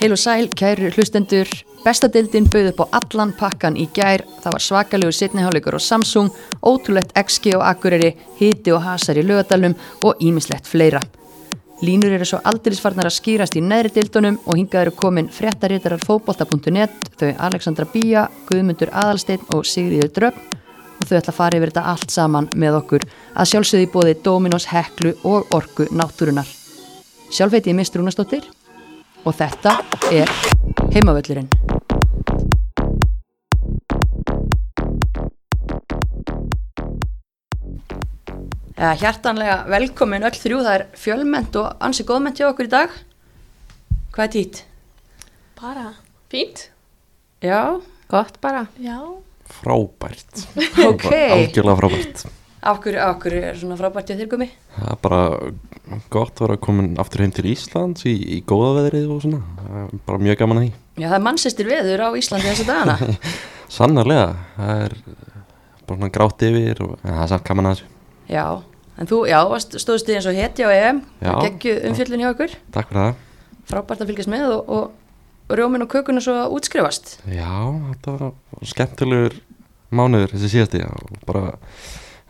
Heil og sæl, kæru hlustendur. Bestadeildin bauð upp á allan pakkan í gær. Það var svakalegu setniháleikur á Samsung, ótrúlegt XG og Akureyri, hiti og hasar í lögadalum og ímislegt fleira. Línur eru svo aldirisfarnar að skýrast í neðri deildunum og hingað eru komin fréttarítarar fókbalta.net, þau Alexandra Bía, Guðmundur Aðalsteinn og Sigriður Dröfn og þau ætla að fara yfir þetta allt saman með okkur að sjálfsögði bóði Dominos, Heklu og Orku náttúrunar. Sjálf heiti ég Mr. Rúnastóttir og þetta er heimavöllurinn. Ja, hjartanlega velkomin öll þrjú, það er fjölment og ansi góðment hjá okkur í dag. Hvað er tít? Bara fínt. Já, Gott bara. Já. frábært ok. algjörlega frábært Af hverju, af hverju er svona frábært hjá þér gumi? það er bara gott að vera komin aftur heim til Íslands í, í góða veðrið og svona. Bara mjög gaman að því. Já, það er mannsestir veður á Íslandi þessa dagana. sannarlega, það er bara svona grátt yfir og en það er samt gaman að þessu. Já, en þú, já, stóðst þið eins og hetja á EM, Já. geggju umfjöllun hjá okkur, takk fyrir það. Frábært að fylgjast með og, og, rjómin og kökuna svo að útskrifast. já, þetta var skemmtilegur mánuður þessi síðasti og bara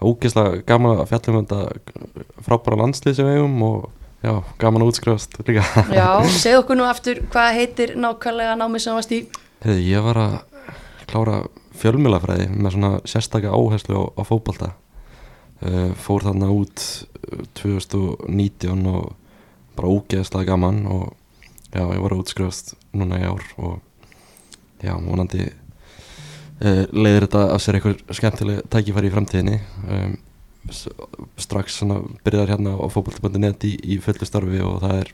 ógeðslega gaman að fjallum þetta frábæra landslið sem við eigum og já, gaman að útskrifast líka Já, segð okkur nú aftur hvað heitir nákvæmlega námið sem varst í. Heyrðu, ég var að klára fjölmjölafræði með svona sérstaka áherslu á, á fótbolta uh, fór þarna út uh, 2019 og bara ógeðslega gaman og já, ég var að útskrifast núna í ár og já, vonandi leiðir þetta af sér eitthvað skemmtileg tækifæri í framtíðinni um, strax svona byrjar hérna á fótbolta.net í, í fullu starfi og það er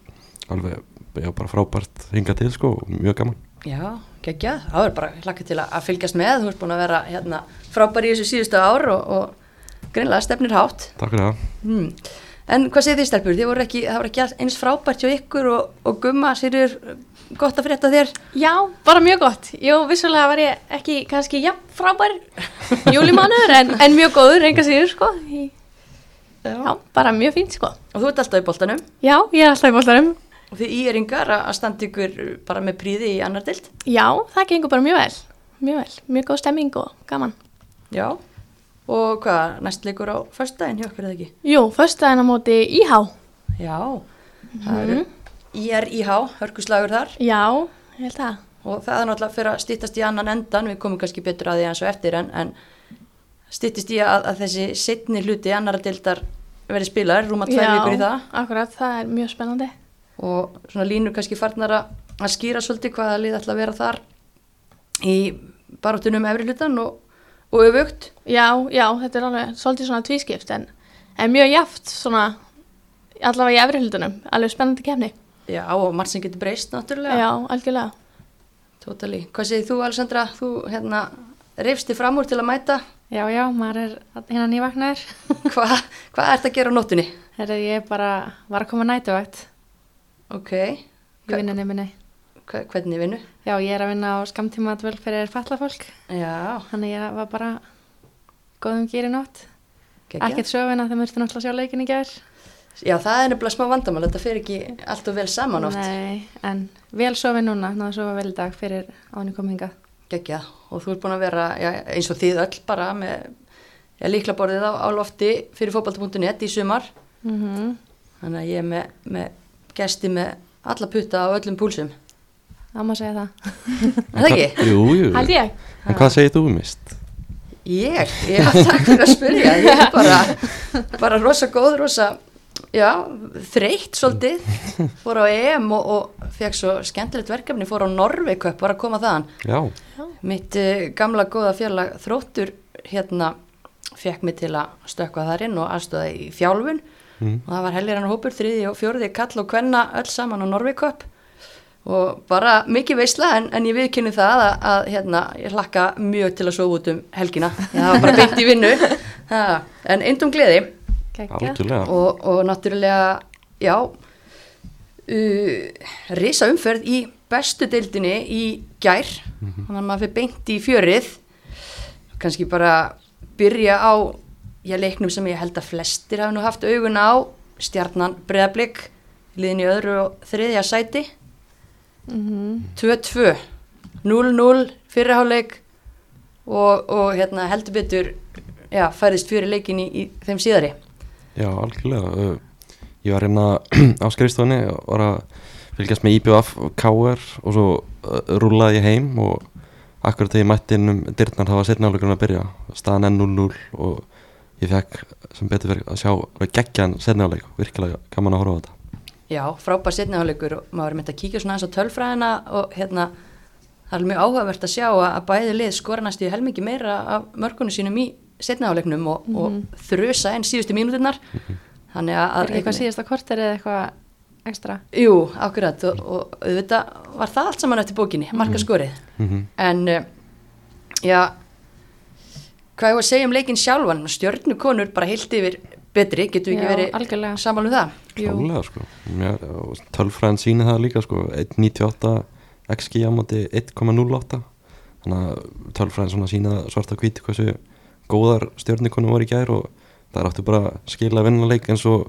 alveg já, bara frábært hinga til sko og mjög gaman Já, geggjað, það er bara hlakka til að, fylgjast með, þú ert búin að vera hérna, frábær í þessu síðustu ár og, og greinlega stefnir hátt. Takk fyrir það Hmm. En hvað segir þið stelpur? Þið voru ekki, það ekki eins frábært hjá ykkur og, og gumma, sýrur gott að frétta þér. Já, bara mjög gott. Jú, vissulega var ég ekki kannski jafn frábær júlimánuður en, en mjög góður, enga síður, sko. Í, já, bara mjög fínt, sko. Og þú ert alltaf í boltanum Já, ég er alltaf í bóltarum. og þið íringar að standa ykkur bara með príði í annar dild. Já, það gengur bara mjög vel. Mjög vel. Mjög góð stemming og gaman. Já. Og hvað, næst leikur á föstudaginn hjá okkur eða ekki? Jú, föstudaginn á móti íhá. Já, það eru IRIH, hörkuslagur þar Já, ég held það. og það er náttúrulega fyrir að stýttast í annan endan, við komum kannski betur að því eins og eftir en, en stýttist í að, að þessi setni hluti annara dildar verið spilaður, rúma tvær vikur í það akkurat, það er mjög spennandi. og svona línur kannski farnar að, að skýra svolítið hvaða lið ætla að vera þar í baróttunum efri hlutan og, og öfugt Já, já, þetta er alveg svolítið svona tvískipt en, en mjög jaft svona allavega í efri hlutunum, alveg spennandi kemni. Já, og margt sem getur breyst náttúrulega Já, algjörlega. Totally. Hvað segir þú Alessandra? Þú hérna reyfsti fram úr til að mæta Já, já, maður er hérna nývagnar. Hvað hva ert að gera á nóttunni? Herra, ég bara var að koma nætuvægt Ok, í vinnunni minni. Hva, hvernig vinnu? Já, ég er að vinna á skamtíma dvöl fyrir fallafólk. Já, Þannig ég var bara góðum gýri nótt. Ekkert söguna þegar mörgstu náttúrulega sjá leikin í gær. Já, það er nefnilega smá vandamál, þetta fer ekki allt og vel saman oft. Nei, en vel sofi núna, náðu að sofa vel í dag fyrir áni kominga. Geggjað. Og þú ert búin að vera já, eins og þið öll bara með já, líklaborðið á, á lofti fyrir fótbolta.net í sumar. Mm -hmm. Þannig að ég er með, með gesti með alla putta á öllum púlsum. Það má segja það. Er það ekki? Jú, jú Hald ég? En hvað segir þú um mist? Ég, ég var takk fyrir að spyrja, ég er bara, bara rosa góð, rosa, já, þreytt svolítið, fór á EM og, og fekk svo skemmtilegt verkefni, fór á Norveiköp, var að koma þaðan. Já, Mitt uh, gamla góða fjarlag þróttur hérna fekk mig til að stökkva þar inn og aðstöða í fjálfun mm. og það var hellir hann hópur, þriði og fjóriði kall og kvenna öll saman á Norveiköp og bara mikið veisla en, en ég viðkynni það að, að hérna, ég hlakka mjög til að sofa út um helgina. Það var bara beint í vinnu. Ha, en eindum gleði og, og náttúrulega já uh, risa umferð í bestu deildinni í gær. Þannig að maður fyrir beint í fjörið. Kannski bara byrja á já, leiknum sem ég held að flestir hafa nú haft augun á. Stjarnan breðablík liðin í öðru og þriðja sæti. Mhm. 2-2 0-0 fyrirháleik og, og hérna, heldur betur já, færðist fyrir leikin í, í þeim síðari Já, algjörlega Ég var hérna á skrifstofunni og var að fylgjast með IBF og KR og svo rúlaði ég heim og akkurat þegar ég mætti inn um dyrnar það var setnáleikurinn að byrja staðan enn 0-0 og ég fekk sem betur verið að sjá að geggja hann setnáleik, virkilega gaman að horfa á þetta. Já, frábær setniháleikur og maður er myndið að kíkja svona aðeins á tölfræðina og hérna það er mjög áhugavert að sjá að, bæði lið skora næstu í helmingi meira af mörkunum sínum í setniháleiknum og, og þrösa enn síðustu mínúturnar. Þannig að, Er eitthvað síðasta korter eða eitthvað ekstra? Jú, akkurat og, og auðvitað var það allt saman eftir bókinni, markaskorið. Mm en uh, já hvað ég var að segja um leikin sjálfan stjörnukonur bara heilt yfir betri, getur við ekki verið saman um það? Jú. Klálega sko. Tölfræðin sýni það líka sko 1.98 XG á móti 1.08 Þannig að tölfræðin svona sýni það svart að hvíti hversu góðar stjórnikonum voru í gær og það er áttu bara að skila að vinna leik eins og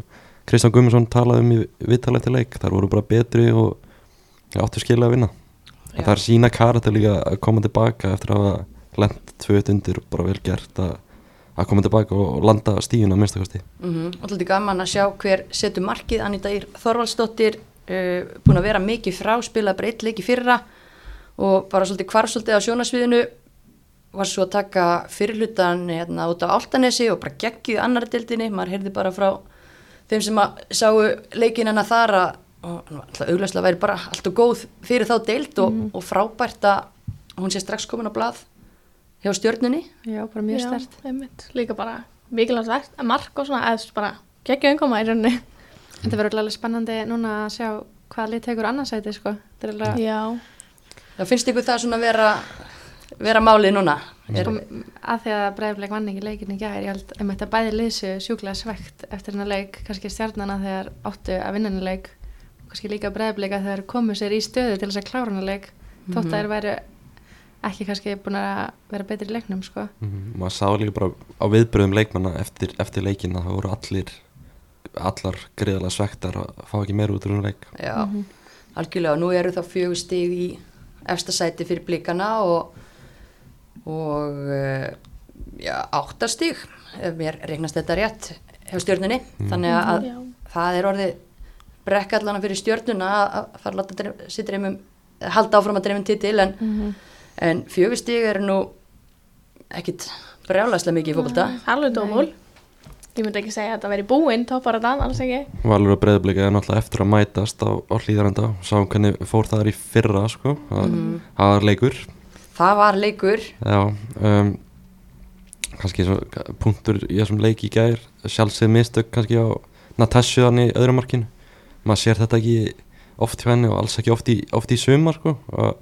Kristján Gummarsson talaði um í viðtalið til leik. Þar voru bara betri og áttu skila að vinna. Já. Það er sína karakter líka að koma tilbaka eftir að hafa lent tvöt undir og bara vel gert að, að koma tilbaka og landa stíðun að minnstakosti mm -hmm. og alltaf gaman að sjá hver setur markið. Anita Ír Þorvaldsdóttir uh, búin að vera mikið frá spila breytt leiki fyrra og bara svolítið hvarf svolítið á sjónasviðinu var svo að taka fyrirlutan hérna, út á Áltanesi og bara geggið annar dildinni, maður heyrði bara frá þeim sem að sáu leikin hennar þar að auglöslega væri bara allt og góð fyrir þá deild og, og frábært að hún sé strax komin á blað hjá stjörnunni Já, bara mjög stert. Líka bara mikilvægt verkt, að mark og svona, eða bara geggja umkoma í rauninni. Þetta verður alveg spennandi núna að sjá hvað lið tekur annarsæti, sko. Já. Það finnst ykkur það svona vera, vera málið núna? Sko, að því að Breiðblik vann ekki leikin í gær, ég held að þetta bæði liðsu sjúklega svegt eftir hennar leik, kannski stjarnana þegar áttu að vinna hennar leik, og kannski líka Breiðblik að þeir komu sér í stöðu til þess að klára hennar leik, þótt að þeir væru ekki kannski búin að vera betri í leiknum, sko. Mm maður sá líka bara á viðbröðum leikmanna eftir, eftir leikin að það voru allir allar greiðalega svektar að fá ekki meira út úr um leik. Já, algjörlega. Og nú eru þá fjögur stig í efsta sæti fyrir blikana og, og uh, já, átta stig ef mér regnast þetta rétt hjá stjörnunni þannig að Já. það er orðið brekkallana fyrir stjörnuna að, að fara að dreifum halda áfram að dreifum titil en, en fjögur stig eru nú ekkit brjálæslega mikið í fólkvölda er alveg dómul. Ég myndi ekki segja að þetta veri búinn, toppar þetta, alls ekki. Valur og breyðblika er náttúrulega eftir að mætast á, á hlýðarenda sáum hvernig fór það í fyrra sko. það, það var leikur Það var leikur. Já um, kannski svo punktur í þessum leik í gær. Sjálfsög mistök kannski á Natasju þannig í öðrum markinu. Maður sér þetta ekki oft hjá henni og alls ekki oft í, oft í sumar sko. og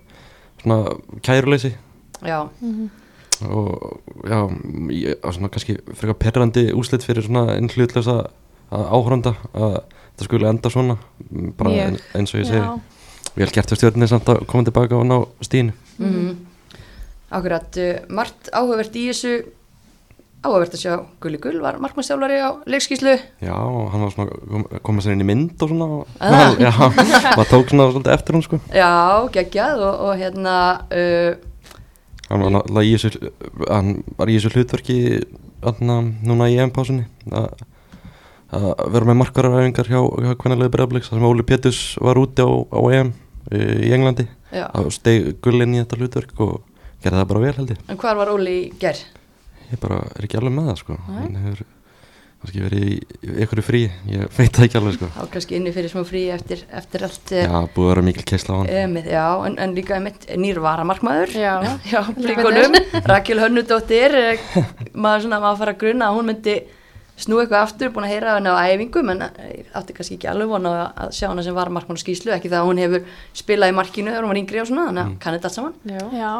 svona kæruleysi. Já, og já, ég, á svona kannski frekar perrandi úslit fyrir svona einn hlutlösa áhöranda að það skulle enda svona. Bara ein, eins og ég segi. Já. vel gert á stjórnir samt að koma tilbaka og ná stínu mm Akkurat, uh, margt áhugavert í þessu. Áhugavert að sjá Gulli Gull var markmannstjálfari á leikskíslu já, hann var svona kom, koma sér inn í mynd og svona. Ah. já, maður tók svona svolítið eftir hún sko. Já, geggjað og, og hérna uh, hann var í þessu hann var í þessu hlutverki þarna núna í EM-pásunni að vera með markaræfingar hjá, hjá kvennalega breyðbliks þar sem Óli Pétus var úti á, á EM í Englandi. Steg gull inn í þetta hlutverk og gerði það bara vel held ég En hvar var Óli í ger? ég bara er ekki alveg með það sko Nei. hann hefur kannski verið í, einhverju frí ég veit það ekki alveg sko Þá kannski inni fyrir smá frí eftir, eftir allt uh, já, búið að vera mikil keisla á hann emið, já, en, en líka einmitt nýr varamarkmaður Já. já blíkonum, Rakel Hönnudóttir eh, maður svona maður fara að gruna að hún myndi snú eitthvað aftur, búin að heyra henni á æfingum en eh, átti kannski ekki alveg vona að sjá hana sem varamarkmann á skýslu, ekki það að hún hefur spilað í markinu þegar hún var yngri og svona, þannig að kann þetta allt saman Já. Já.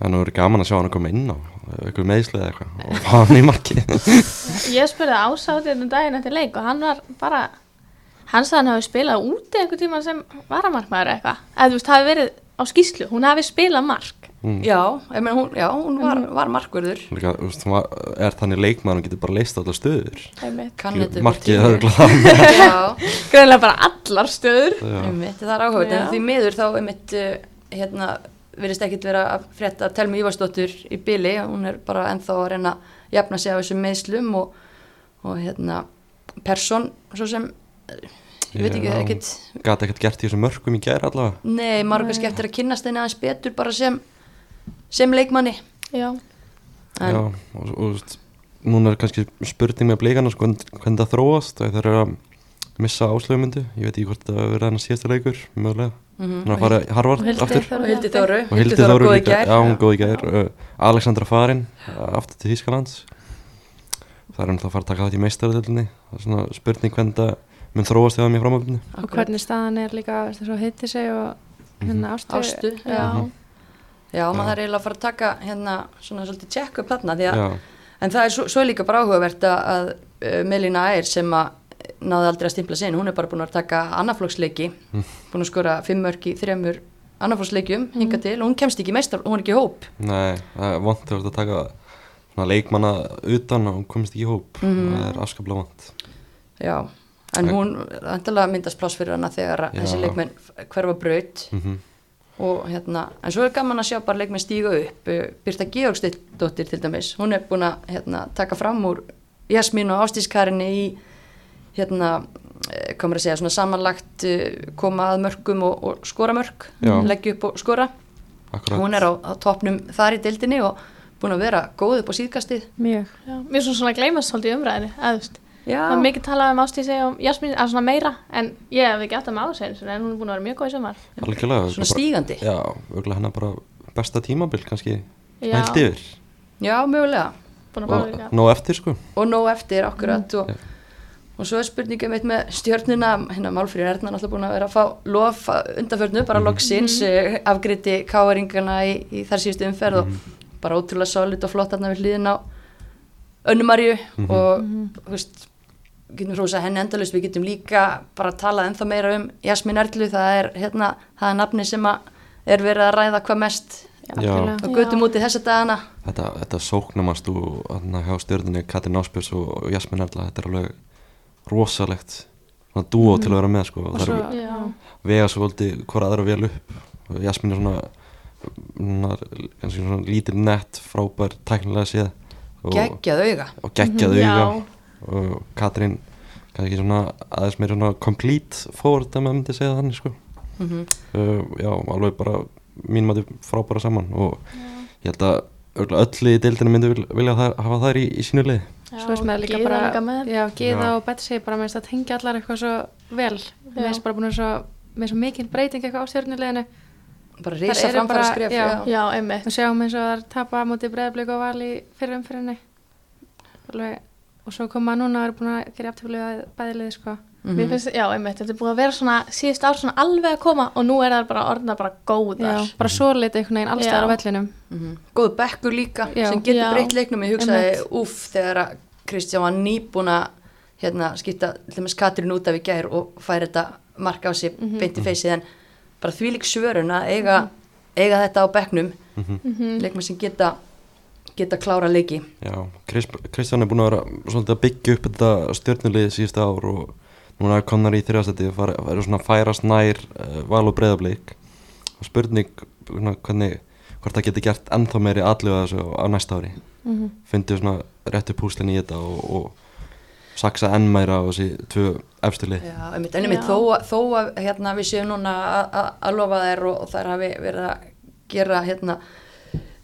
Þannig að verið gaman að sjá hann að koma inn á eitthvað meðsli eða eitthvað og fá hann í marki Ég spurði ásátt hérna daginn eftir leik og hann var bara, hann sagði hann hafi spilað úti einhver tíma sem varamarkmaður eða eitthvað. Eða þú veist, hafi verið á skýslu, hún hafi spilað mark. Hún, Já, ég meina, hún, já, hún var, var markverður líka, veist, hún var, er þannig leikmaður hún getur bara leist allar stöður. Markið örugglega- Já, greinlega bara allar stöður. Einmitt, það er áhuga en því miður þá einmitt uh, hérna, virðist ekkit vera að frétta Telmi Ívarsdóttur í byli, hún er bara ennþá að reyna að jafna sig á þessum meðslum og, og hérna person, svo sem ég veit ekki, ekkit gat ekkert gert í þessum mörgum í gær allavega? Nei, maður er kannski eftir að kynnast henni aðeins betur bara sem sem leikmanni. Já, en, Já, og, og veist, núna er kannski spurning með blíkana sko, hvern- hvernig það þróast þegar þeir eru að missa áslöfumundu ég veit ekki hvort það verður hann að síðasta leikur mögulega, mhm, hann er að fara í Harvard Og Hildi aftur. Þóru. og Hildi Þóru og Hildi Þóru líka, já hún góð í gær. Uh, Alexandra Farin uh, aftur til Þýskalands. Það er um það að fara að taka það í meistaröldinni það er svona spurning hvernig það mun þróast þegar mér framöfni og hvernig staðan er líka þess að hitti sig og hérna ástu, ástu já, já, Mhm. já. maður er eiginlega að fara að taka hérna svona svolítið check up þarna því að já, En það er svo, svo er líka bara áhugavert að, að uh, Melina Ægir sem að náði aldrei að stimpla sinni, hún er bara búin að taka annaflokksleiki, búin að skora fimm mörg í þremur annaflokksleikjum hinga til og hún kemst ekki í meistar, hún er ekki í hóp. Nei, það er vant að taka svona leikmanna utan og hún komist ekki í hóp. Mhm. það er afskaplega vant Já, en Nei. hún endalega myndast pláss fyrir hana þegar að Já. þessi leikmenn hverfa braut. Mm og hérna, en svo er gaman að sjá bara leikmenn stíga upp, Uh, Birta Georgsdóttir til dæmis, hún er búin að hérna, taka fram úr Jasmín og Ástískarinni í hérna, eh, hvað maður að segja, svona samanlagt uh, koma að mörgum og, og skora mörg, leggja upp og skora. Akkurat. Hún er á, á topnum þar í deildinni og búin að vera góð upp á síðkastið. Mjög. Já. er svona svona að gleymast svolítið í umræðinni það er mikið talað um ástísi og Jasmín, að svona meira en ég hef ekki átt að með ásegin en hún er búin að vera mjög góð í sumar. Algjörlega svona bara- stígandi. Já, auðvitað hennar bara besta tímabil kannski hælt yfir. Já, mögulega. Að og nóg eftir sko. Og nóg eftir akkurat og, Já. Og svo er spurningum eitt með stjörnuna. Hérna Málfríður Erna er alltaf búin að vera að fá lof undanförnu, bara loksins mm afgriði káaringana í, í þar síðustu umferð og bara ótrúlega solid og flott þarna við hlýðin á Önnumarju og þú veist getum hrósa henni endalust, við getum líka bara talað ennþá meira um Jasmín Erlu. Það er hérna, það er nafni sem að er verið að ræða hvað mest. Og göttum úti þessa dagana. Þetta, þetta sóknamast og þarna hjá stjörnunni Katrin Áspjörs og, og Jasmín Erla þetta er alveg rosalegt svona dúo til að vera með sko. Og það er Já. vega svo voldi hvora aðra vel upp. Og Jasmín er svona, svona, kannski svona lítil nett frábær tæknilega séð. Og, geggjað auga. Og geggjað Já. auga. og Katrin kannski svona aðeins meira svona complete forward að maður myndi segja þannig sko. Mm uh, já, alveg bara mín maður frábæra saman. Og ég held að öll í deildinu myndi vil- vilja þær, hafa þær í, í sínu liði. Svo er það líka bara með. já, Gíða Já. og Betsy bara með þess að tengja allar eitthvað svo vel. Með þess bara búin að svo með svo mikil breyting eitthvað á stjórnuleginu bara eru framfæra skref já. já, einmitt. og sjáum eins og það er tapa á móti breyðablík og val í fyrir umfyrinni alveg og svo koma núna og eru búin að gera aftöflið bæðilegði sko Mhm. Mér finnst, já, einmitt, þetta er búið að vera svona síðust ár svona alveg að koma og nú er það bara orðna bara góðar. já, bara svo litið einhvern veginn allstæðar á vellinum Mhm. Góð bekkur líka Já. sem getur breytt leiknum ég hugsaði úff þegar að Kristján var nýbúin að hérna, skipta til dæmis Katrín út af í gær og færi þetta marka á sig Mhm. beint í feysið en bara þvílík svörun að eiga, eiga þetta á bekknum Mhm. leikmenn sem geta geta klára leiki já, Krist, Kristján er búin að vera svolítið að byggja upp þetta stjörnulið síðustu ár og núna er konar í þrjastætti og fara- eru svona færast nær uh, val og breyðablík og spurning svona, hvernig hvort það geti gert ennþá meiri allu þessu á næsta ári Mhm. fyndið svona réttu púslinn í þetta og, og saksa enn meira á þessi tvö efstu lið Já, einmitt, einmitt Já. þó, að- þó að hérna, við séum núna að- að að lofa þær og, og þær hafi verið að gera hérna,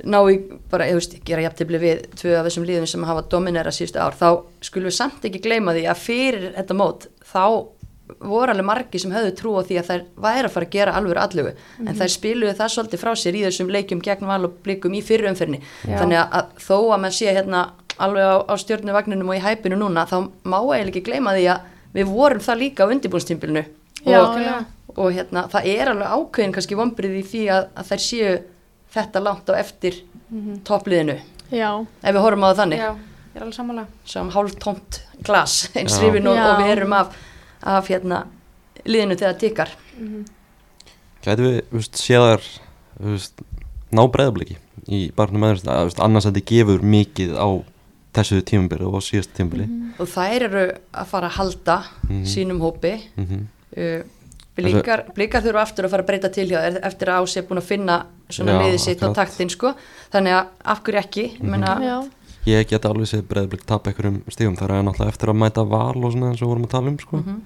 ná í bara, ég veist, gera jafntefli við tvö af þessum líðum sem hafa dominera síðustu ár, þá skulum við samt ekki gleyma því að fyrir þetta mót þá voru alveg margi sem höfðu trú á því að þær væri að fara að gera alvöru allugu en þær spiluðu það svolítið frá sér í þessum leikjum gegn val og blikum í fyrirumferni þannig að, þó að maður sé hérna alveg á, á stjórnuvagninum og í hæpinu núna þá má eiginlega ekki gleyma því að við vorum það líka á undirbúnstímbilinu og, og hérna, það er alveg ákveðin kannski vombrið í því að, að þær séu þetta langt á eftir toppliðinu, Já, ef við horfum á það þannig. Er sem hálf tómt glas eins rifin og, og við erum af, af hérna, liðinu þegar það tikkar. Gætu við, þú veist, séðar veist, ná breyðabliki í barnum aðeins, annars að þetta gefur mikið á þessu tímabili og síðast tímabili. Mm og þær eru að fara að halda Mhm. sínum hópi. -hmm. uh, Blikar, blikar þurfa aftur að fara að breyta til hjá eftir að Ási er búin að finna svona liðið sitt og taktinn sko. Þannig að af hverju ekki? Mm. Já, ég get alveg séð breyðablik tapa einhverjum stígum þar er náttúrulega eftir að mæta val og svona eins og vorum að tala um sko. -hmm.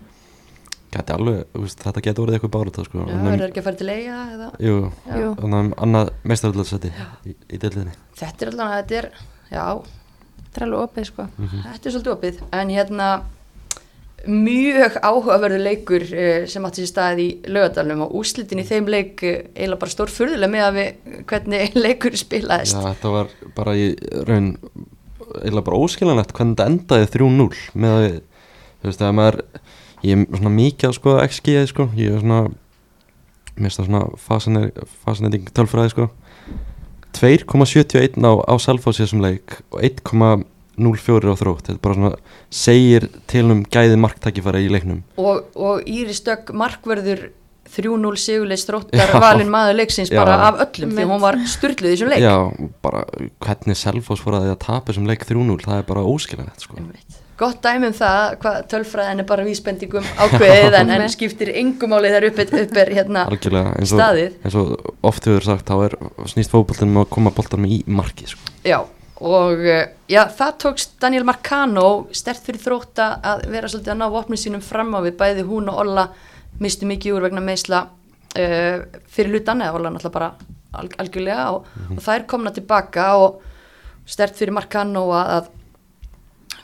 geti alveg, þetta getur orðið eitthvað bárata sko. Já, Þannig- verður ekki að fara til eiga eða? Jú, þannig að annað meistaröldarsæti í, í deildinni. Þetta er alltaf, þetta er, já, Þetta er alveg opið sko. þetta er svolítið opið. En hérna mjög áhugaverður leikur uh, sem átti sér staðið í lögadalum og úslitin í þeim leik uh, eiginlega bara stór furðulega með að við hvernig leikur spilaðist. Já, þetta var bara í raun eiginlega bara óskiljanlegt hvernig þetta endaði 3-0 með að þú veist, að maður ég er svona mikið að skoða XG sko, ég er svona mér það svona fascineting tölfræði sko. 2,71 á, á Selfossi þessum leik og 1,04 á þrótt þetta er bara svona segir til um gæði marktækifæra í leiknum og, og Íris Dögg markverður 3-0 sigurleis stróttar Já. valin maður leiksins Já. bara af öllum því hún var styrluð í þessum leik Já, bara hvernig Selfoss fór að því að tapa þessum leik 3-0 það er bara óskiljanlegt sko. Gott dæmi um það hvað tölfræðin er bara vísbendingum ákveðið en, en skiptir engum máli þar upp, upp er hérna algjörlega eins og, staðið. eins og oft hefur sagt þá er snýst fókbaltanum að koma boltanum í marki sko. Já, og uh, já, það tókst Daniel Marcano stert fyrir þrótta að vera svolítið að ná vopnum sínum fram á við bæði hún og Olla mistu mikið úr vegna meðsla uh, fyrir hlutan eða Olla náttúrulega bara alg algjörlega og, og þær komna tilbaka og stert fyrir Marcano að,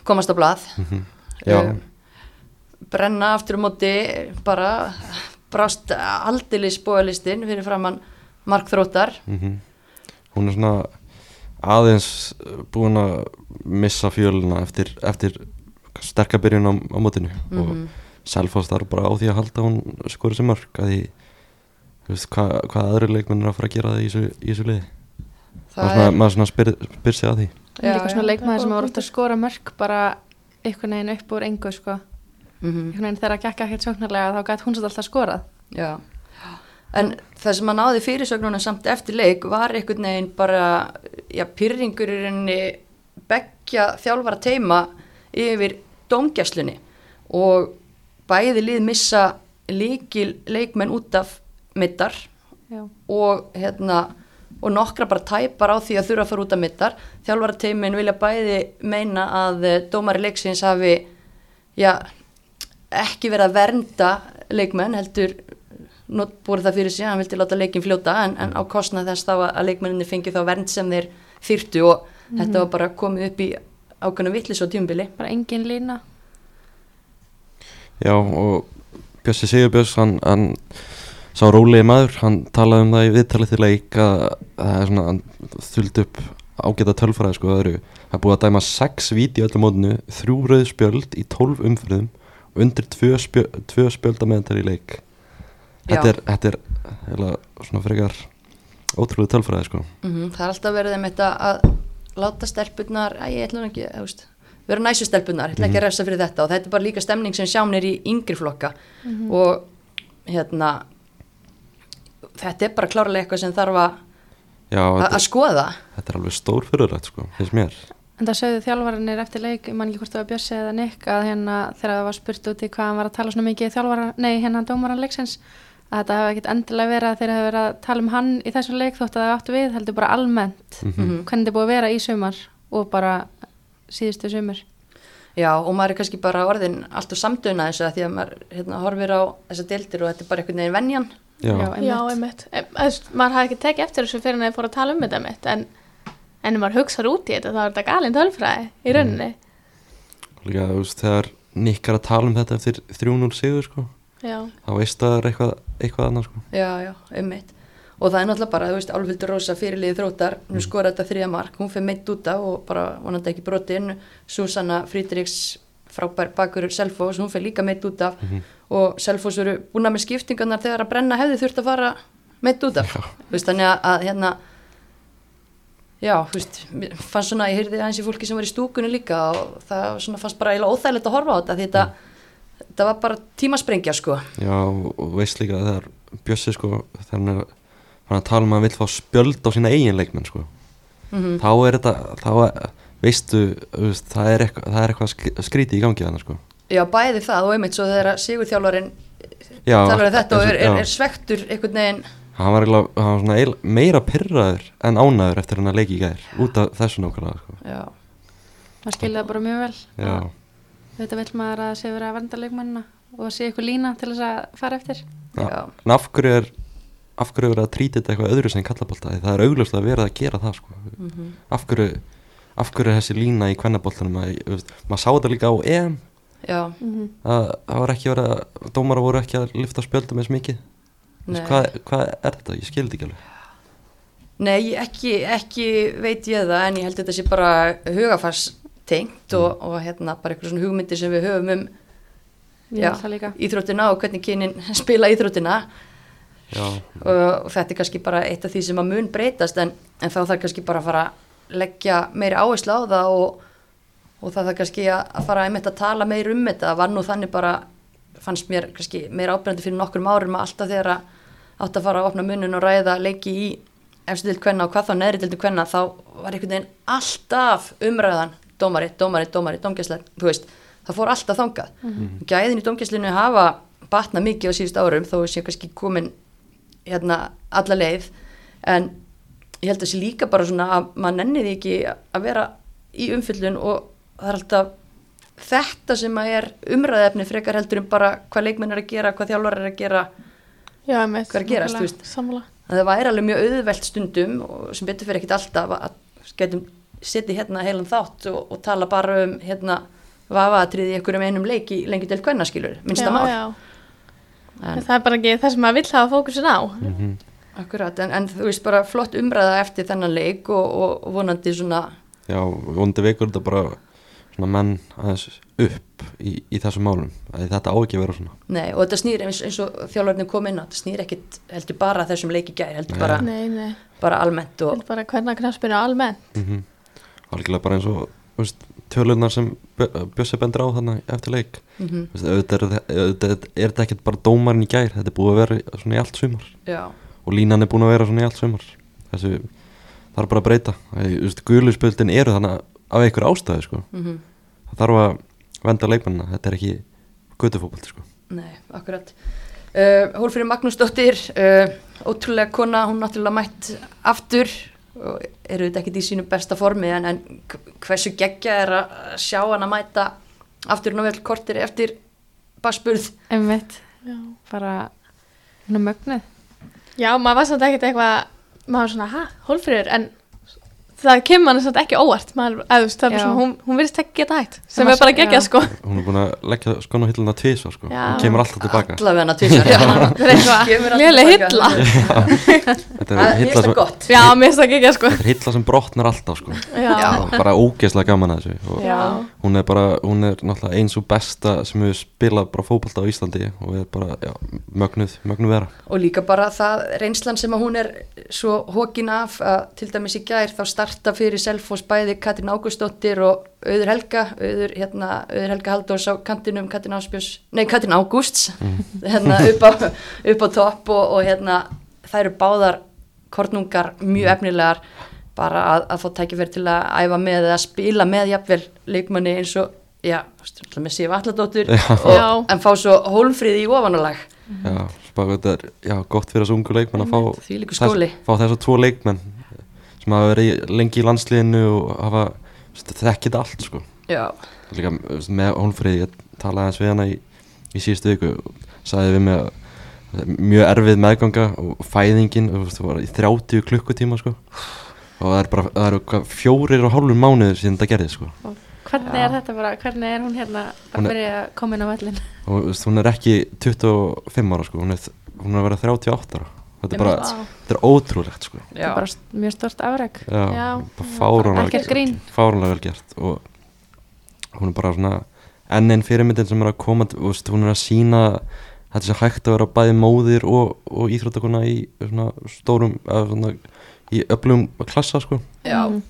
komast á blað. Já. Eh, brenna aftur á móti bara brást aldilis bóðalistin fyrir framann markþróttar mm hún er svona aðeins uh, búin að missa fjöluna eftir, eftir sterkabyrjun á, á mótinu Mhm. og Selfoss þarf bara á því að halda hún skori sem mörg að því hvað, hvað aðri leikmenn er að fara að gera það í þessu, í þessu liði það svona, er, maður svona spyr, spyr sig að því Það er líka Já, svona já. leikmaður sem var ofta að skora mörg bara einhvern veginn upp úr engu sko. Mhm. einhvern veginn þegar að gekka ekkert sjóknarlega þá gæti hún svo alltaf skorað Já, en það sem að náði fyrirsögnuna samt eftir leik var einhvern veginn bara, já, pyrringur í rauninni beggja þjálfara teima yfir dómgæslunni. Og bæði lið missa líkil leikmenn út af mittar og hérna og nokkra bara tæpar á því að þurfa að fara út af mittar þjálfara teimin vilja bæði meina að eh, dómari leiksins hafi já, ekki verið að vernda leikmenn heldur búið það fyrir sig, hann vildi láta leikin fljóta en, en á kostnað þess þá að, að leikmenninni fengi þá vernd sem þeir þyrtu og þetta var bara komið upp í ákveðna vittlis og tjumbili bara engin lína. Já og Bjössi Sigurbjörns hann, hann sá rólegi maður, hann talaði um það í viðtalið til leik að það er svona hann þuldi upp ágæta tölfræði sko það eru, það er búið að dæma 6 víti í öllu mótinu, þrjú rauð spjöld í 12 umfyrðum og undir 2 spjöl, tvö spjölda með þetta í leik þetta er, þetta er heila, svona frekar ótrúlega tölfræði sko. Mm það er alltaf verið um þetta að láta stelpunar, að ég ætla nú ekki að vera næsu stelpunar, ég ætla ekki að refsa fyrir þetta og þetta er bara líka stemning sem sjáum er í yngri flokka. Og hérna þetta er bara klárlega eitthvað sem þarf að, Já, að, skoða. þetta er alveg stór fyrirrætt sko, finnst mér. En það sögðu þjálfarinir eftir leik ég man ekki hvort það var Bjössi eða Nick að hérna þegar það var spurt út í hvað hann var að tala svona mikið þjálfara, nei hérna dómaran leiksins að þetta hefði ekkert endilega verið að þeir hefði verið að tala um hann í þessum leik þótt að það áttu við heldur bara almennt. Mhm. hvernig þetta er búið að vera í sumar og bara síðustu sumar Já, og maður er kannski bara orðin alltaf samdöna þessu að því að maður hérna, horfir á þessa deildir og þetta er bara einhvern veginn venjan. Já, Já, Já, einmitt. Veist, Maður hafði ekki tekið eftir þessu fyrir en þeir fóru að tala um þetta mitt en, en maður hugsar út í þetta þá er þetta galinn tölfræði í rauninni. líka þú veist þegar nikkar að tala þetta eftir 3-0 sigur Já, þá veist að það er eitthvað, eitthvað annað sko. Já, já, einmitt. Og það er náttúrulega bara, þú veist, Álfildur Rósa fyrirliði þróttar, hún skoraði þetta þriða mark hún fyrir meitt út af og bara vonandi ekki brotin. Susanna Frídriks frábær bakur Selfos, hún fyrir líka meitt út af. Og Selfos eru búin með skiptingarnar þegar að brenna hefði þurft að fara meitt út af, þú veist, þannig að, hérna já, þú veist, fannst svona, ég heyrði aðeins í fólki sem var í stúkunni líka og það svona fannst bara eiginlega óþægilegt að horfa á þetta því þetta, þetta var bara tímasprengja sko. Já, og veist líka þegar Bjössi sko hann hann er að tala um að hann vill fá spjöld á sína eigin leikmenn sko. Mhm. þá er þetta, þá veistu veist, það er eitthvað, það er eitthvað sk- skrítið í gangi þannig sko. Já, bæði það og einmitt svo þegar Sigurþjálfarinn Já, talar um þetta og er, er, er svektur einhvern veginn. Hann var, eiginlega- hann var eil, meira pyrraður en ánæður eftir hann að leiki í gær út af þessu nákvæmlega sko. Já, maður skilja það bara mjög vel. Já, þetta vil maður að sé verið að venda leikmennina og að sé ykkur lína til þess að fara eftir. Já, en af hverju er af hverju er verið að trýta þetta eitthvað öðru sem kallabólta það er augljóslega verið að gera það sko. Mhm. af hverju af hverju er þessi lína í kvennaboltanum? Að, þú veist, maður sá þetta líka á EM. Já, að það var ekki verið að dómara voru ekki að lifta spjöldum eins mikið. Hvað, hvað er þetta, ég skildi ekki alveg. Nei, ekki, ekki veit ég það en ég held að þetta sé bara hugafars tengt og, og hérna bara eitthvað svona hugmyndi sem við höfum um Já. íþróttina og hvernig kynin spila íþróttina. Já, og, og þetta er kannski bara eitt af því sem að mun breytast en, en þá þarf kannski bara að fara að leggja meiri áherslu á það og, og það þarf kannski að, fara einmitt að tala meir um þetta. Var nú þannig bara fannst mér kannski meira ábyrjandi fyrir nokkrum árum að alltaf þegar að átt að fara að opna munun og ræða leiki í efstu til kvenna og hvað þá neðri til kvenna þá var einhvern veginn alltaf umræðan dómari, dómari, dómari, dómgæsla þú veist, það fór alltaf þangað gæðin í dómgæslinu hafa batna mikið á síðust árum þó séu kannski komin hérna alla leið en ég held að sé líka bara svona að maður nenni því ekki að vera í umfyllun og það er alltaf þetta sem að er umræðefni frekar heldur um bara hvað leikmenn er að gera, hvað þjálfar er að gera Já, einmitt. Hvað er að gerast, þú veist? Sammála. að það væri alveg mjög auðvelt stundum og sem betur fyrir ekkit alltaf að getum setið hérna heilan þátt og, og tala bara um hérna vafaðatrið í einhverjum einum leik í lengi del kvennaskilur, minnsta já, mál Já, en, Það er bara ekki það sem maður vill hafa fókusin á. mhm, akkurat, en, en þú veist bara flott umræða eftir þennan leik og, og, vonandi svona já, vondi vekur þetta bara svona menn aðeins upp í, í þessum málum að þetta á ekki að vera svona Nei, og þetta snýr eins, eins og þjálfarnir kom inn á, þetta snýr ekkit heldur bara þessum leiki gæri, heldur Nei. bara, Nei, nei. bara almennt og Vill bara hvernig knaspinu almennt. mm algjörlega bara eins og þú veist, tölunar sem Bjö- Bjössi bendur á þannig eftir leik. Mm Þú veist, auðvitað er, auðvitað er þetta ekkert bara dómarinn í gær þetta er búið að vera svona í allt sumar. Já, og línan er búin að vera svona í allt sumar. Þessu þarf bara að breyta. Guðluspöldin eru þannig af einhver ástæðu sko. mm það þarf að venda leikmennina þetta er ekki göttufókbalti sko. nei, akkurat. Uh, Hólfrið Magnúsdóttir uh, ótrúlega kona, hún náttúrulega mætt aftur eru þetta ekkit í sínu besta formi en, en hversu geggja er að sjá hann að mæta aftur ná vel kortir eftir basburð einmitt, bara hún er mögnuð. Já, maður var samt ekkert eitthvað, maður var svona, ha, hólfrýður, en það kemur manni samt ekki óvart, maður, veist, það er svona, hún, hún virðist ekki geta hægt, sem er bara að- geggjað, sko. hún er búin að leggja skonu hilluna tvísvar sko. Já. hún kemur alltaf tilbaka allavega hann er eitthvað, léleg hilla. þetta er hilla mjög sem, gott Já, mér finnst það geggjað, sko. þetta er hilla sem brotnar alltaf sko. Já. bara ógeðslega gaman að þessu hún er bara, hún er náttúrulega eins og besta sem hefur spilað bara fókbalta á Íslandi og er bara, já, mögnuð, mögnuð vera og líka bara það reynslan sem að hún er svo hókin af að starta fyrir Selfoss bæði Katrín Ágústóttir og Auður Helga Auður, hérna, Auður Helga Halldórs á kantinum Katrín Áspjörs, nei Katrín Ágústs hérna upp á, upp á topp og, og hérna þær eru báðar kornungar mjög efnilegar bara að, að fá tækifæri til að æfa með eða spila með jafnvel leikmanni eins og já, með Sif Alladóttur en fá svo hólfríði í ofanulag já, bara þetta er já, gott fyrir þessu ungu leikmenn að fá skóli. fá þess að tvo leikmenn sem hafa verið lengi í landsliðinu og hafa þekkið allt sko. já, Líka, með Hólfrið, ég talaði eins við hana í, í síðustu viku og sagði við mig að það er mjög erfið meðganga og fæðingin veist, það var í 30 klukkutíma sko. og það er bara það eru hvað, fjórir og hálfur mánuður síðan þetta gerði sko. hvernig Já. er þetta bara, hvernig er hún hérna að er- byrja að koma inn á völlin og þú veist, hún er ekki 25 ára sko. hún, er, hún er að vera 38 ára þetta er bara, þetta er ótrúlegt sko. þetta er bara mjög stort afreg fáránlega vel gert. Og hún er bara svona enn einn fyrirmyndin sem er að koma þú veist, hún er að sína þetta sé hægt að vera bæði móðir og, og íþróttakona í svona stórum svona í öflugum klassa sko. Já, Mm.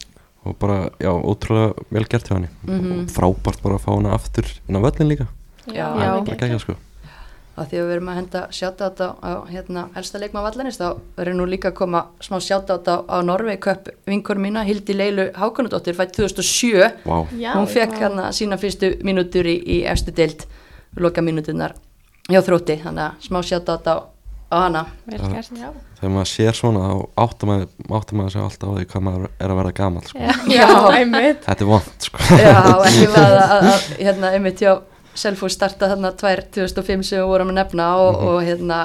og bara, já, ótrúlega vel gert hjá henni. Mhm. og frábært bara að fá hana aftur inn á völlin líka. Já, Já. það er geggjað sko að því að við erum að henda sjátátt á, á hérna, elsta leikma vallarins þá verður nú líka að koma smá sjátátt á, á Norvei Cup vinkur mína Hildi Leilu Hákonudóttir fætt 2007 Vá, Já, hún fekk já. hérna sína fyrstu mínútur í, í efstu deild loka mínúturnar hjá þrótti. Þannig að smá sjátátt á, á hana. Vel Já. þegar maður sér svona maður, áttar maður sig alltaf á því hvað maður er að verða gamall sko. já, einmitt. Þetta er vond sko. Já, ekki að, að, að hérna, einmitt hjá Selfos starta þarna 2 2005 sem við vorum að nefna og, Mhm. og hérna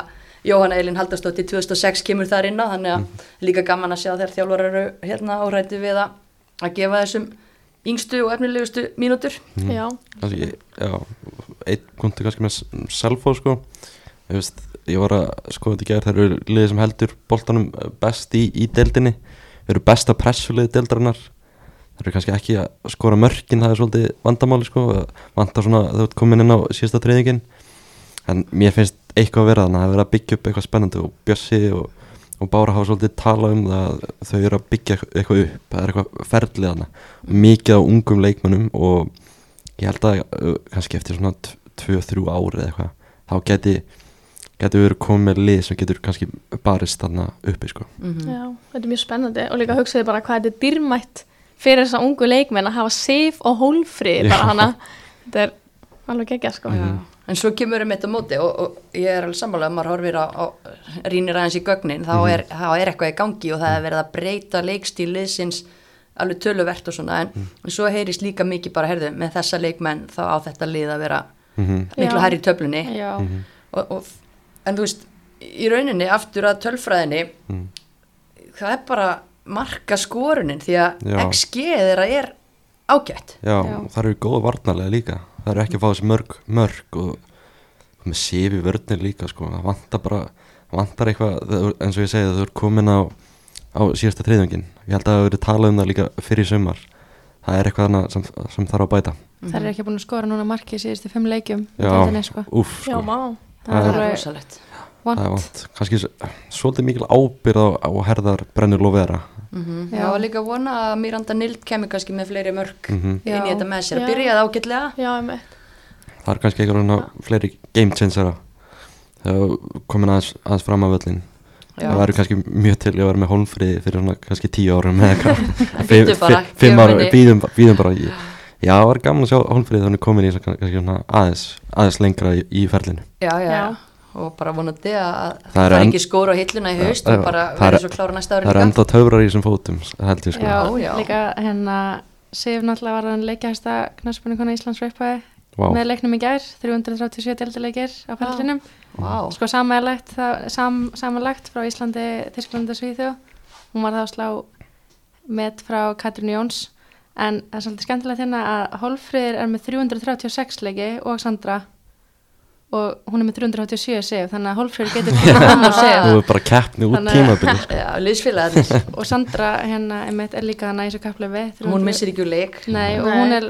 Jóhanna Eilin Haldarsdóttir 2006 kemur þar inn á þannig að Mhm. líka gaman að sjá þegar þjálfur eru hérna árætti við að, að gefa þessum yngstu og efnilegustu mínútur. Já, kannski, já, einn punktu kannski með selfo sko. Ég, veist, ég var að skoða þetta í gær það eru liðið sem heldur boltanum best í, í deildinni. Eru besta pressulið deildarinnar það eru kannski ekki að skora mörkin það er svolítið vandamáli sko vanda svona þú ert komin inn á síðasta treyðingin en mér finnst eitthvað að vera þannig að það er verið að byggja upp eitthvað spennandi og Bjössi og, og Bára hafa svolítið tala um það að þau eru að byggja eitthvað upp það er eitthvað ferlið þarna. Mikið á ungum leikmönnum og ég held að kannski eftir svona 2-3 ári eða eitthvað þá geti geti verið komið með lið sem getur kannski barist þarna uppi sko. Mm já, þetta er mjög spennandi og líka hugsaði bara hvað þetta er dýrmætt fyrir þessa ungu leikmenn að hafa sif og hólfrið bara hana. Þetta er alveg geggja sko. Já. En svo kemur um þetta móti og, og ég er alveg sammála að maður horfir á, á rínir aðeins í gögnin þá, er, þá er eitthvað í gangi og það er verið að breyta leikstíl liðsins alveg töluvert og svona en, en svo heyrist líka mikið bara herðu með þessa leikmenn þá á þetta lið að vera mm miklu Já. hærri í töflunni. Já, og, og, en þú veist í rauninni aftur að tölfræðinni Mm. það er bara marka skorunin því að Já. XG þeirra er ágætt. Já, Já. það eru góða varnarlega líka. Það eru ekki að fá þessi mörg, mörg og með séfi vörnir líka sko. það vantar bara það vantar eitthvað, það- eins og ég segi þau eru komin á, á síðasta treyðungin ég held að það hafi verið talað um það líka fyrir sumar. Það er eitthvað annað sem, sem þarf að bæta. Það er ekki búin að skora núna marki síðustu fimm leikjum Já, sko. Já, sko. má það það er það er rosalegt. vant það er kannski svolítið mikil ábyrð á, á herðar brennur lofera mm Já. Það var líka að vona að Miranda Nild kemur kannski með fleiri mörg mm Já. inn í þetta með sér, Já. að byrja það ágætlega. Já, einmitt. Það er kannski eitthvað svona fleiri game changera. Þegar komin aðeins, aðeins fram á völlin Já. það væri kannski mjög til að vera með hólmfriði fyrir svona kannski tíu árum eða eitthvað. Fimm árum, býðum, bara í, já, það var gaman að sjá hólmfriði þannig komin í svona, kannski svona aðeins, aðeins lengra í, í ferlinu. Já, já, Já. Og bara vonandi að Það það er ekki skóra á hilluna í haust og bara verður er- svo klára næsta ári það er líka enda töfrar í þessum fótum held ég sko já, já. líka hérna Sif náttúrulega var hann leikjahæsta knaspunni kona Íslands reypaði Vá. með leiknum í gær 337 deildarleikir á ferlinum Vá. sko samanlagt, það- sam, samanlagt frá Íslandi, Þísklandi og Svíþjó hún var það að slá met frá Katrin Jóns en það er svolítið skemmtilegt hérna að Hólfríður er með 336 leiki og Sandra og hún er með 387 sef þannig að Hólfríður getur á þú sef er bara keppni út Þannig að- tímabili sko. Já, og Sandra hérna einmitt, er líka hana í þessu kaplöfi hún missir ekki úr leik. Nei, og Nei. hún er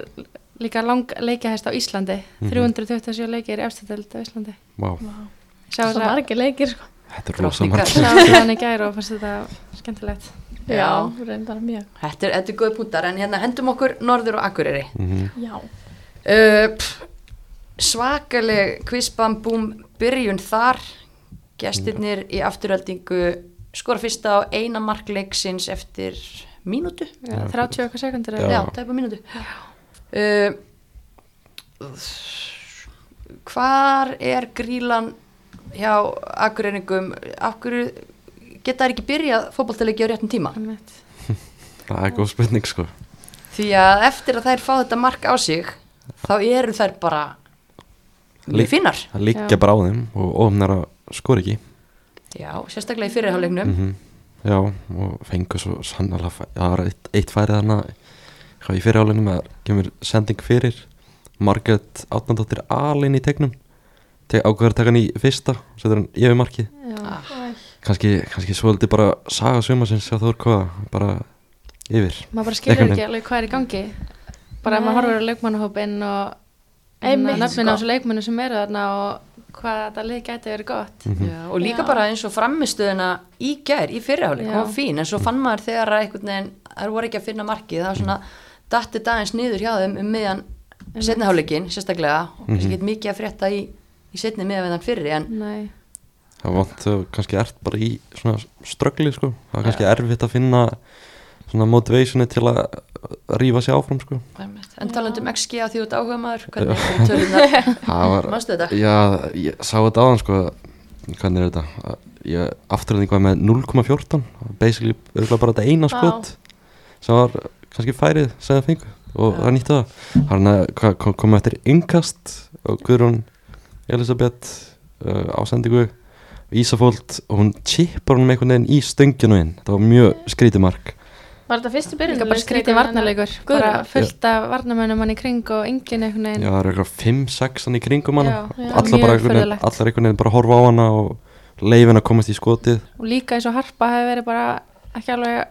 líka lang leikjahæst á Íslandi. Mhm. 327 leikir í efstadeld á Íslandi. Vá, Sjá Svo margir leikir sko. Þetta er rosa margt Sá hann í gær og fannst þetta skemmtilegt. Já, reyndar mjög. Þetta er, er góð púntar en hérna hendum okkur norður og akureyri. Mhm. Já, uh, pff, svakaleg kvistbambúm byrjun þar. Gestirnir í afturöldingu skora fyrsta á eina markleiksins eftir mínútu. Já, 30 okkar sekundur Já. já, tæpa mínútu. Uh, hvar er grílan hjá akureyringum? Af hverju geta þær ekki byrjað fótballtaleiki á réttum tíma? Það er góð spurning sko. Því að eftir að þær fá þetta mark á sig þá eru þær bara mjög finnar það liggja Já. bara á þeim og ofnar að skora ekki. Já, sérstaklega í fyrirháleiknum -hmm. já, og fengur svo sannlega, það var eitt, eitt færið þarna hvað í fyrirhálinum að kemur sending fyrir. Margaret Átnandóttir alinn í tegnum Te ákveður að taka hann í fyrsta setur hann yfir markið. Ah, kannski, kannski svolítið bara saga sumasins hjá Þór Kóða bara yfir. Maður bara skilur ekki alveg hvað er í gangi. Bara ef maður horfir á leikmannahópin og Nöfnin á sko. þessu leikmannu sem eru þarna og hvað þetta lið gæti verið gott Mhm. já, og líka Já. bara eins og framistöðuna í gær, í fyrirháleik, Já. hún var fín en svo fann maður þegar einhvern veginn þær voru ekki að finna markið, það var svona datti dagins niður hjá þeim um miðjan setniháleikin sérstaklega, og kannski Mhm. ekki mikið að frétta í, í setni með þann fyrri en Nei, það vant kannski ert bara í svona ströggli sko, það var kannski erfitt að finna svona motivationi til að rífa sig áfram sko. En talandi um XG að því út áhuga maður hvernig er tölunar, það var, mannstu þetta? já, ég sá þetta áðan sko. Hvernig er þetta? Ég afturöðing var með 0,14 basically örgulega bara þetta eina skot sem var kannski færið sem það fengu. Og Já. það nýttu það. Hann kom, kom eftir yngast og Guðrún Elisabeth uh, ásendingu Ísafóld og hún chippar hún með einhvern veginn í stönginu inn. Það var mjög skrítið mark Var þetta fyrsti byrjun? líka bara skrítið varnarleikur. Bara fullt af varnamönnum hann í kring og enginn einhvern veginn. Já það eru eitthvað 5-6 hann í kringum já, allar bara einhvern veginn, allar einhvern veginn bara horfa á hana og leifin að komast í skotið. Og líka eins og Harpa hefði verið bara ekki alveg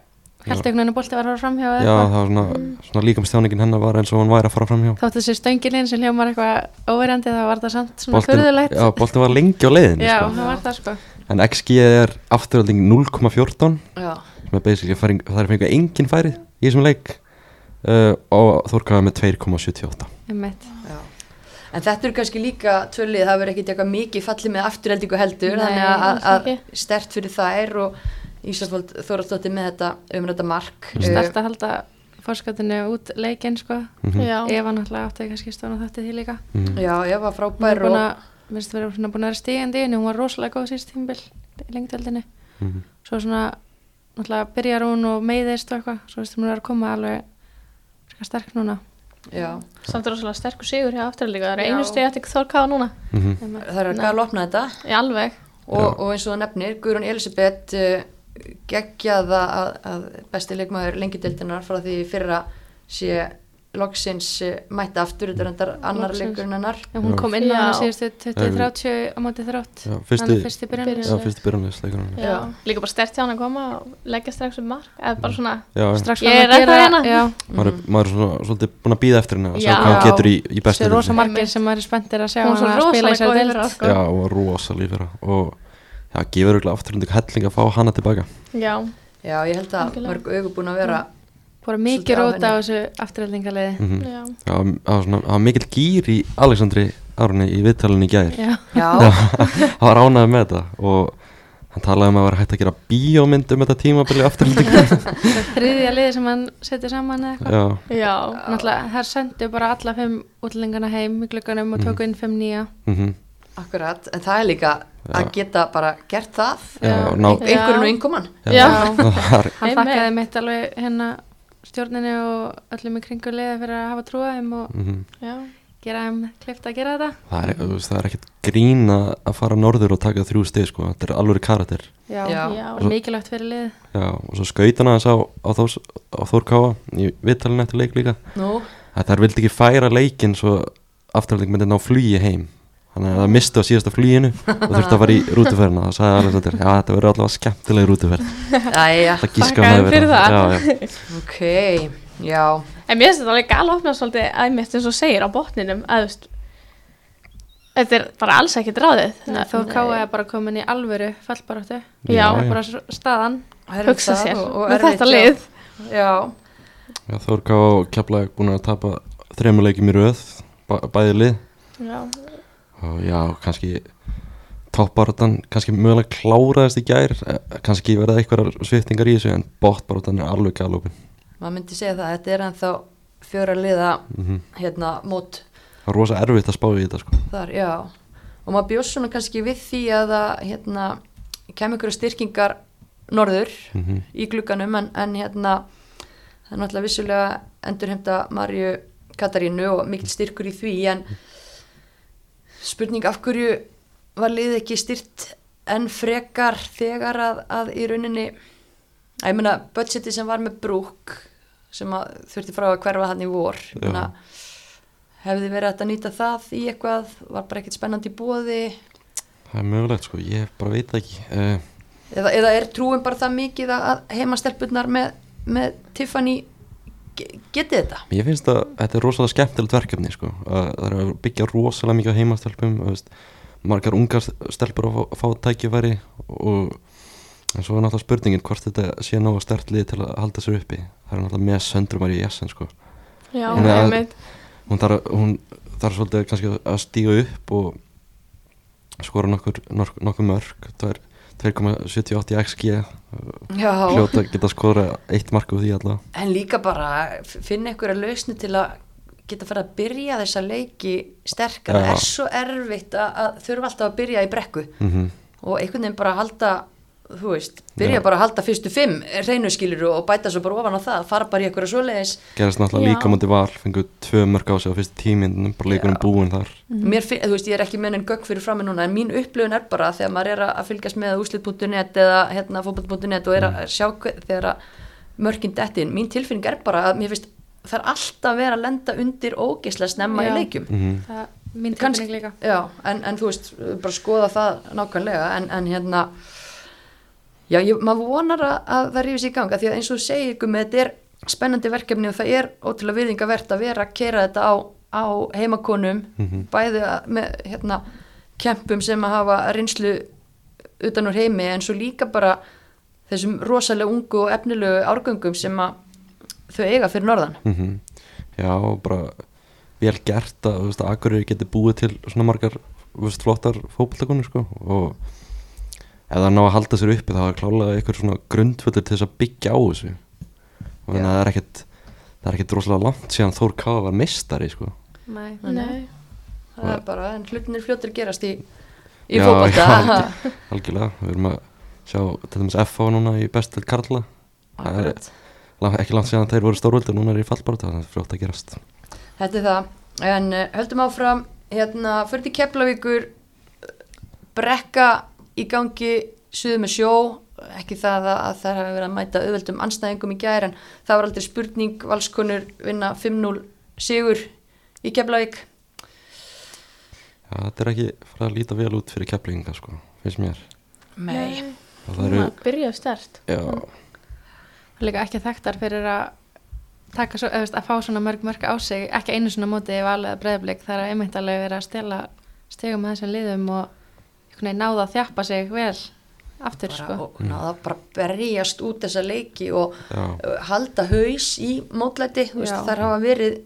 held einhvern veginn að bolti var að fara framhjá eða já eitthvað. það var svona, svona líkamstjáningin hennar var eins og hann væri að fara fram hjá þótt þessi stöngilinn sem hljómar eitthvað óverjandi þá var það samt svona furðulegt. já, boltin var lengi á leiðinni Já, sko. það var það sko. En XG er afturölding 0,14 Já, sem er basically færing, það er fengið engin færið í þessum leik uh, og Þórkaða með 2,78 Einmitt. já. En þetta eru kannski líka tvölið, það verður ekkit eitthvað mikið fallið með afturheldingu heldur, Nei, þannig að, að stert fyrir þær og Íslandsvold Þórastóttir með þetta um þetta mark. Start að halda fórskatinu út leikinn sko Mhm. Já, Eva náttúrulega átti kannski stóna þátti því líka. Já, ég var Hún er frábær búin og að, minnst vera búin að vera stígandi en hún var rosalega góð síðust tímbil í lengdeldinni Mhm. svo svona náttúrulega byrjar hún og meiðist og eitthvað svo veist hún er að koma alveg sterk núna já, samt rosalega sterkur sigur hjá afturlíka Það er Já. einu steg eftir Þórkáða núna Mhm. Einmitt. það er að gala opna þetta alveg og, Já. og eins og það nefnir, Guðrún Elisabeth uh, geggjaða að, að besti leikmaður lengjudeildinar frá því í fyrra sé loksins uh, mætti aftur, þetta er endar annar leikurinn hennar. en hún Já. kom inn á Já. síðustu 20-30 á móti Já, er já, fyrsti byrjanleisleikur Já. Já. Líka bara stert hjá hann að koma og leggja strax um mark eða bara svona Já, strax Ég er að ennþá gera hérna. já, maður er, maður er svona, svolítið búin að býða eftir henni og sjá Já. hvað hann getur í, í þessi bestu rosa deildinni. margir sem maður er spenntir að sjá Hún í yfir deild það sko Já, og var rosalíf fyrir og já, gefur auðvitað afturlundu helling að fá hana tilbaka Já, Já, ég held að mörg augu búin að vera Svolítið mikið á róta á þessu afturheldingaliði mm Já, það var það var mikill gýr í Alexandri Árni í viðtalinu í gær. Já, hann var ánægð með þetta og hann talaði um að vera hægt að gera bíómynd um þetta tímabili afturlendingu þriðja liði sem hann setur saman eða eitthvað. Já, Já, náttúrulega þær sendu bara alla fimm útlendingana heim í glugganum og tóku inn fimm nýja. Mhm. Akkurat, en það er líka að Já. geta bara gert það. Einhverjum og það var hann Einmitt. þakkaði mitt alveg hérna stjórninu og öllum í kringu liða fyrir að hafa trúa þeim og mhm. já. gera þeim klift að gera þetta. Það er, það er ekkert grín að fara norður og taka þrjú stið sko, þetta er alveg karakter. Já, Já. Já. og mikilvægt fyrir lið Já, og svo skaut hann aðeins á, á, á Þórkáa í viðtalinu eftir leik líka. Nú, að þær vildi ekki færa leikinn svo afturhalding myndi ná flugi heim þannig að það mistu á síðasta fluginu og þurfti að fara í rútuferðina. Það sagði alveg já þetta verður allavega skemmtileg rútuferð. Æja, það gíska Þakka þeim fyrir það. já, já. ok, já. En mér finnst þetta alveg gala opnað svolítið aðmitt eins og segir á botninum að þú veist Þetta er bara alls ekki dráðið þó káa er bara komin í alvöru fallbaráttu. Já, er bara staðan. Hugsa sér. og- og með þetta lið. Já, já Þórkáa og Keflag búin að tapa þremur leikjum í röð bæ, bæði lið Já, kannski toppbaratan, kannski mögulega kláraðist í gær eh, kannski verða eitthvað sviftingar í þessu en bóttbaratan er alveg galopin. Maður myndi segja það þetta er ennþá fjóra liða mm hérna mót. Það er rosa erfitt að spá í þetta sko. þar, já. Og maður bjóst svona kannski við því að það hérna, kemur ykkur styrkingar norður mm í glugganum en, en hérna það er náttúrulega vissulega endurheimta Marju Katarínu og mikill styrkur í því en spurning af hverju var liðið ekki styrt en frekar þegar að, að í rauninni að ég meina budgeti sem var með brúk sem að þurfti frá að hverfa hann í vor meina, hefði verið að nýta það í eitthvað var bara ekkert spennandi bóði það er mögulegt sko, ég bara veit ekki uh, eða, eða er trúin bara það mikið að- að heimastelpunar með, með Tiffany getið þetta? Mér finnst að þetta er rosalega skemmtilegt verkefni sko. að það er að byggja rosalega mikið á heimastelpum margar ungar stelpur að fá, fá tækifæri og en svo er náttúrulega spurningin hvort þetta sé náðu stertlið til að halda sér uppi. Það er náttúrulega með söndrumar í Jessen sko. já, Hún er að- einmitt. hún þarf, hún þarf svolítið kannski að stíga upp og skora nokkur, nokkur, nokkur mörg það er 2,78 XG hljóta að geta skora eitt mark úr því allavega en líka bara finna einhverja lausni til að geta farið að byrja þessa leiki sterkar, það er svo erfitt að, að þurfa alltaf að byrja í brekku. Mm og einhvern veginn bara halda þú veist, byrja Já. bara að halda fyrstu fimm reynuskilur og bæta svo bara ofan á það fara bara í einhverja svoleiðis. Gerist náttúrulega Já. líka mútið val fengu tvö mörg á sig á fyrstu tímindunum bara leikunum búin þar. Mér finn, þú veist, ég er ekki með enn gögg fyrir frammi núna en mín upplifun er bara þegar maður er að fylgjast með úslit.net eða hérna fótboll.net og er að sjá hver, þegar að mörkin dettin, mín tilfinning er bara að mér finnst það er alltaf verið að lenda undir ógeislega snemma Já. í leikjum. Mm það mín tilfinning líka. Já, en, en þú veist, bara skoða það nákvæmlega, en, en hérna já, ég, maður vonar að, að það rífis í ganga, því að eins og þú segir ykkur með þetta er spennandi verkefni og það er ótrúlega viðingavert að vera að kera þetta á, á heimakonum, Mhm. bæði að- með hérna kempum sem að hafa reynslu utan úr heimi, en svo líka bara þessum rosalega ungu og efnilegu árgöngum sem að þau eiga fyrir norðan. -hmm. já, bara vel gert að, að Akureyri geti búið til svona margar veist, flottar fótballtakonur sko og ef það ná að halda sér uppi þá er klálega eitthvað svona grundvöldur til þess að byggja á þessu. Og þannig að það er ekkert það er ekkert rosalega langt síðan Þór Káða var mistari sko. Nei. Nei. Það er bara, en hlutinir fljóttir gerast í, í fótbolta. já, algjörlega, við erum að sjá til dæmis FH núna í bestil Karla. Það er ekki langt síðan þeir voru stórvöldi og núna er í fallbarata það er fljótt að gerast. Þetta er það, en uh, höldum áfram, hérna, fyrir til Keflavíkur, brekka í gangi, suðu með sjó, ekki það að, að það hafi verið að mæta auðveldum anstæðingum í gær, en það var aldrei spurning, valskonur vinna 5-0 sigur í Keflavík. Já, þetta er ekki fyrir að líta vel út fyrir keplinga sko, finnst mér Nei. það eru, byrjaði stert. já, Það er líka ekki þekktar fyrir að taka svo, eða, að fá svona mörg mörg á sig ekki einu svona móti valið að breyðblik það er einmitt alveg verið að stela stegum með þessum liðum og náða að þjappa sig vel aftur Bara, sko. og náða bara berjast út þessa leiki og já, uh, halda haus í mótlæti, þú veist, Já. þar hafa verið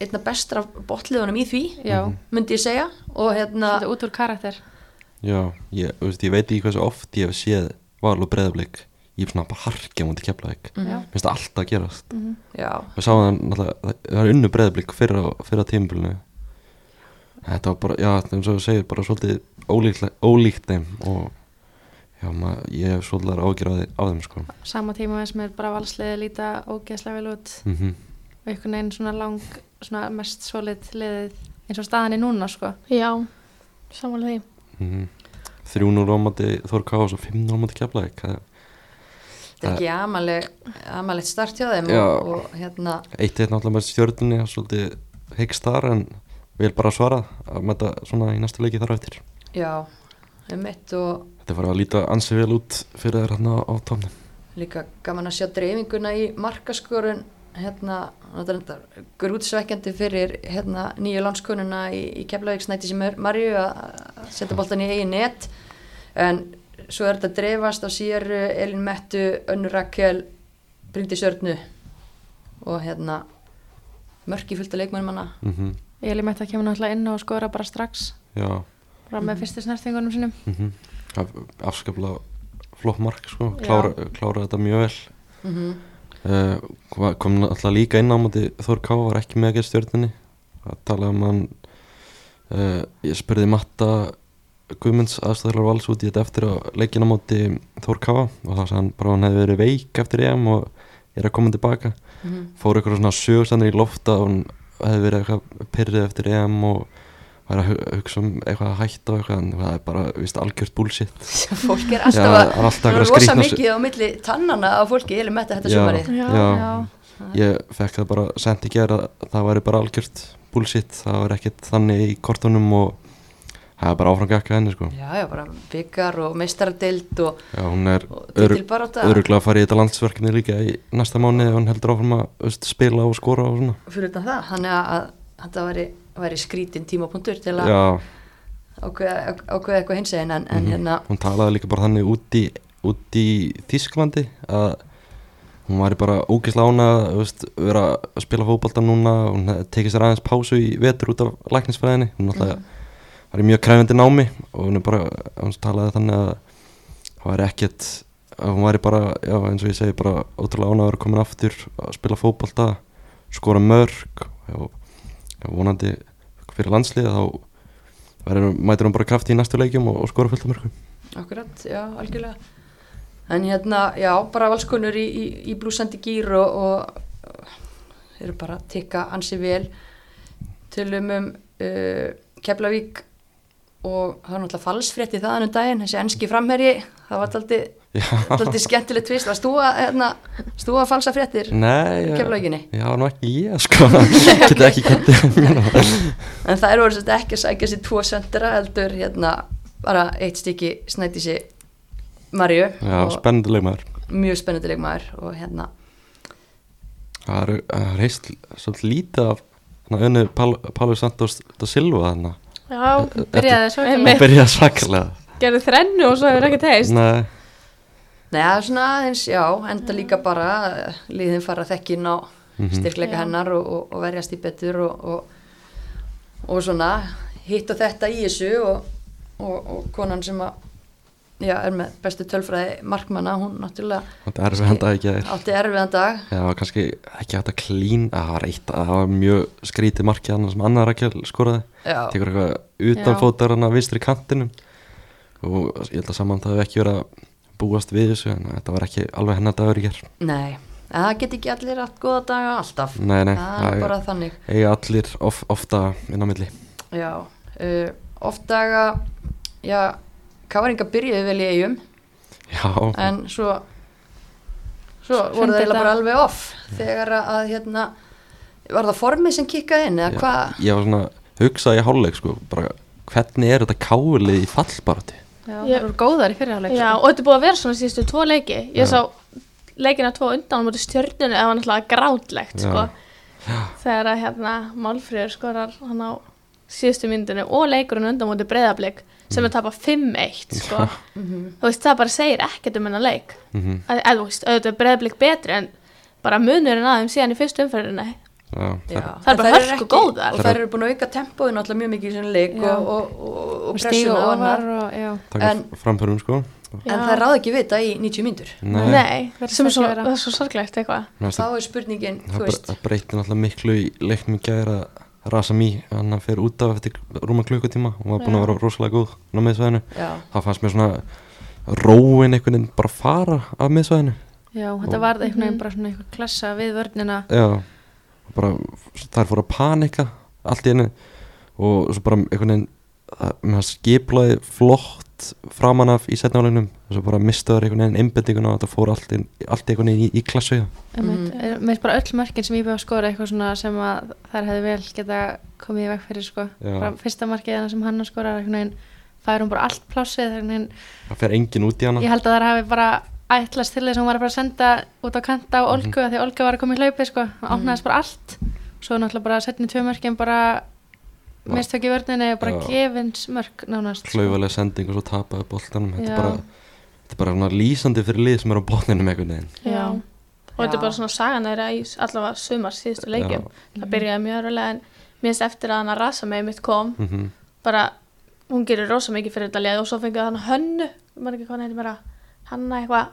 einna bestra botliðunum í því, já, myndi ég segja, og hérna, þetta út úr karakter. Já. Ég, þú veist, ég veit ekki hversu oft ég hef séð og breðablik ég er svona bara harkja mútið keplæk Mhm. já, finnst það alltaf að gerast. Já, við sáum það náttúrulega, það var unnu breðablik fyrir á, fyrir á tímabilinu þetta var bara, já, eins og þú segir bara svolítið ólíkt, ólíkt þeim og já, maður, ég hef svolítið ágjur á, þeim sko sama tíma sem er bara valsliði líta ógeðslega vel út mm og einhvern veginn svona lang svona mest solid liðið eins og staðan er núna sko Já, samanlega því. -hmm. 3-0 á móti Þór Káas og 5-0 á móti keplæk það er þetta er ekki amaleg, amalegt start hjá þeim Já. og, og hérna, eitt eitt náttúrulega með stjörnunni svolítið hyggst þar en vil bara svara að mæta svona í næsta leiki þar á eftir. Já, um mitt og þetta var að líta ansi vel út fyrir þær hérna á tónum líka gaman að sjá dreifinguna í markaskorun hérna, er grútsvekkjandi fyrir hérna nýju landskonuna í, í Keflavík snætti sem er Marju að setja boltan í eigin net. En svo er þetta dreifast á sér Elin Mettu, Önnur Rakel Bryndi Sörnu og hérna mörki fullt af leikmannmanna mm -hmm. Eli mætti að kemur náttúrulega inn og skora bara strax. Já. Bara með fyrstu snertingunum sinum mm afskaplega flott mark sko, klára, klára þetta mjög vel. Mm -hmm. uh, kom alltaf líka inn á móti Þór Ká var ekki með að gera stjörnunni. Að tala um hann uh, ég spurði Matta Guðmunds aðstæðlar vals út í þetta eftir að leikina móti Þór Ká og það sagði hann bara að hann hefði verið veik eftir EM og er að koma tilbaka fór eitthvað svona sögustannir í lofta og hann hefði verið eitthvað pyrrið eftir EM og var að hu- hugsa um eitthvað að hætta og eitthvað en það er bara, víst, algjört bullshit fólk er Já, alltaf að er alltaf það er rosa mikið á milli tannana á fólki þetta Já. sumarið Já, Já. já. ég fekk það bara sent í gera að það væri bara algjört bullshit það var ekkert þannig í kortunum og það er bara áfram gakka henni sko. Já, já, bara byggar og meistaradeild og, Já, hún er öruglega að fara í þetta landsverkefni líka í næsta mánu og hún heldur áfram að spila og skora og svona. Fyrir utan það, þannig að, að þetta væri, væri skrítin tímapunktur til að ákveða, eitthvað hins eginn en, en mhm. hérna, hún talaði líka bara þannig út í, út í Þísklandi að hún væri bara ógislega ána veist, vera að spila fótbolta núna. Hún tekið sér aðeins pásu í vetur út af læknisfræðinni. Hún náttúrulega var í mjög kræfindi námi og hún er bara, hún talaði þannig að það var ekkert hún væri bara, já eins og ég segi bara ótrúlega ánægur að koma aftur að spila fótbolta, skora mörg og vonandi fyrir landslið þá verður, mætir hún bara krafti í næstu leikjum og, og skora fullt af mörgum. Akkurat, já, algjörlega. En hérna, já, bara valskonur í, í, í blúsandi gýr og, og eru bara að tikka ansi vel. Tölum um uh, Keflavík og það var náttúrulega falsfrétti þaðan um daginn, þessi enski framherji. Það var alltaf skemmtilegt tvist varst þú að, hérna, falsa fréttir Keflavíkinni? Já, nú ekki ég sko. Geta ekki kentið En það eru orðið ekki að sækja sér tvo söndra heldur hérna bara eitt stykki snæti sér Marju Já, spennandi leikmaður. mjög spennandi leikmaður og hérna Það er, það er heist svolítið lítið af önnu Pálu Santos da Silva þannig Já, byrjaði svo Einmitt. að byrja svakalega gerði þrennu og svo hefur ekki teist Nei, Nei, það er svona aðeins, já, enda líka bara eh, liðin fara þekkin á Mhm. styrkleika Já. hennar og, og, og verjast í betur og, og, og svona hitt og þetta í þessu og, og, og konan sem að já, er með bestu tölfræði markmanna, hún náttúrulega þetta er við henda ekki að átti erfiðan dag. Já, kannski ekki hægt að klín Það var eitt, það var mjög skrítið markið annars sem annar Rakel skoraði. Já, Tekur eitthvað utanfótar hann að vinstri kantinum. Og ég held að saman það hef ekki verið að búast við þessu en þetta var ekki alveg hennar dagur í ger nei, en það get ekki allir átt góða daga alltaf. Nei, nei, það er bara þannig. eiga allir of, ofta inn á milli. Já, uh, oft daga já, Káringa byrjuði vel í eigum Já, en svo svo voru Hrundi það eiginlega þetta. bara alveg off þegar að, að hérna var það formið sem kikkaði inn eða hvað? ég var svona hugsaði í hálfleik sko, bara hvernig er þetta káulið í fallbarati Já, Ég- það voru góðar í fyrirháleik Já, og þetta er búið að vera svona síðustu tvo leiki. Já. Ég sá leikina tvo undan á móti stjörnunu eða var náttúrulega grátlegt Já. sko. þegar að hérna Málfríður skorar hann á síðustu myndinu og leikurinn undan móti breyðablík sem er tapað 5-1 sko. þú veist, það bara segir ekkert um hennar leik. Mm að, að, þú veist, auðvitað breyðablík betri en bara munurinn aðeim síðan í fyrstu umferðinu Já, Já. það, Það er bara hörku ekki- góðar. og þær eru búin að auka tempóið náttúrulega mjög mikið í svona leik Já. og, og, og, og pressuna og annar og já. Taka En- framförum sko. En það ráð ekki vita í 90 mínútur. Nei, er það er svo sorglegt eitthvað. Þá það- er spurningin, það það breytir náttúrulega miklu í leiknum í gæra Rasa Mí, hann fer út af eftir rúma klukkutíma. Og var búin að vera rosalega góð á miðsvæðinu, það fannst mér svona róin einhvern veginn bara fara af miðsvæðinu. Já, þetta Og- var einhvern veginn Mhm. bara svona eitthvað klassa við vörnina. Já, bara þær fóru að panika allt í henni og svo bara einhvern veginn það- það skiplaði flott framan af í setnáleginum og svo bara mistaður einhvern veginn einbendinguna og þetta fór allt, inn, allt einhvern veginn í, í klassu. Einmitt. Mhm. Er- Mér finnst bara öll mörkin sem ég byrja að skora eitthvað svona sem að þær hefði vel geta komið í veg fyrir sko. Fyrsta markið hennar sem hann skora einhvern veginn fær hún bara allt veginn það fer enginn út í hana. Ég held að þær hafi bara ætlast til þess að hún var að bara senda út á kanta á Olgu mm því að Olga var að koma í hlaupi sko. Og átnaðist bara allt. Svo náttúrulega bara setni tvö mörkin bara Já. mistök í vörninni og bara Já. gefins mörk nánast sko. klaufalega sending og svo tapaði boltanum. Þetta er bara, þetta er bara lýsandi fyrir lið sem er á botninum einhvern veginn. Já. og þetta er bara svona sagan þeirra í allavega sumar síðustu leikjum. Já. það byrjaði mjög örulega en mér finnst eftir að hann að rasa með mitt kom. Mm bara, hún gerir rosa mikið fyrir þetta lið og svo fengið hann hönnu maður ekki hvað hann heitir meira hanna eitthvað.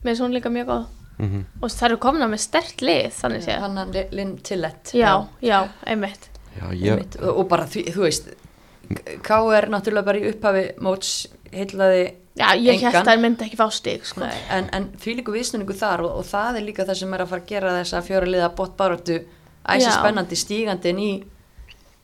Mér finnst hún líka mjög góð. -hmm. og það eru komin á með stert lið þannig séð. Hann Linn Tillett. Já, já, einmitt já, ég, og, og bara því, þú veist K er náttúrulega bara í upphafi móts heillaði já, ég held að það myndi ekki fá stig sko. Nei, en, en því líku viðstunningu þar og, og það er líka það sem er að fara að gera þessa fjóra liða bóttbaróttu æsi Já. spennandi stígandin í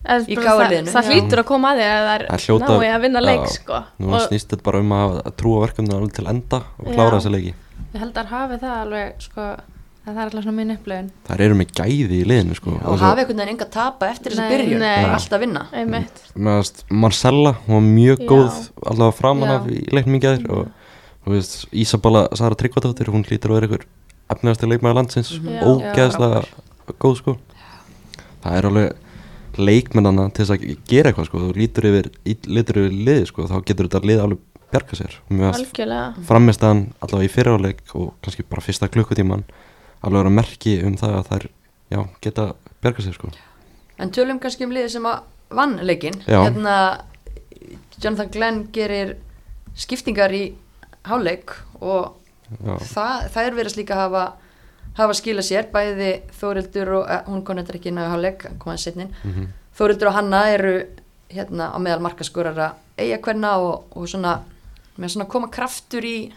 En Í bara KR-liðinu, það, hlýtur að koma að því að það er hljóta- náið að vinna leik já. sko. nú og, snýst þetta bara um að, að trúa verkefninu alveg til enda og Já. klára þessa leiki ég held að hafi það alveg sko að það er alltaf svona minn upplöfun þær eru með gæði í liðinu sko. Og hafi einhvern veginn enga að tapa eftir þessa Nei, byrjun. nei. bara alltaf vinna. Einmitt. Meðast Marcella, hún var mjög Já. góð allavega framan Já. af í leiknum í gæðir og þú veist, Ísabala Sara Tryggvadóttir, hún hlýtur að vera ykkur efnægasti leikmaður landsins, Mhm. Já. ógeðslega góð sko. Það er alveg leikmennana til þess að gera eitthvað sko, þú lítur yfir, í- lítur yfir liði sko, þá getur þetta lið alveg bjarga sér. Og varst algjörlega. framistæðan allavega í fyriráleik og kannski bara fyrsta klukkutíman alveg vera merki um það að þær já, geta bjarga sér sko. En tölum kannski um liði sem að vann leikin Já. hérna Jonathan Glenn gerir skiptingar í háleik og það, það er verið líka að hafa hafa skila sér, bæði Þórildur og, eh, hún þetta ekki inn á háleik kom að setnin, mhm, Þórildur og Hanna eru hérna á meðal markaskorara eiga hverna og, og svona með svona koma kraftur í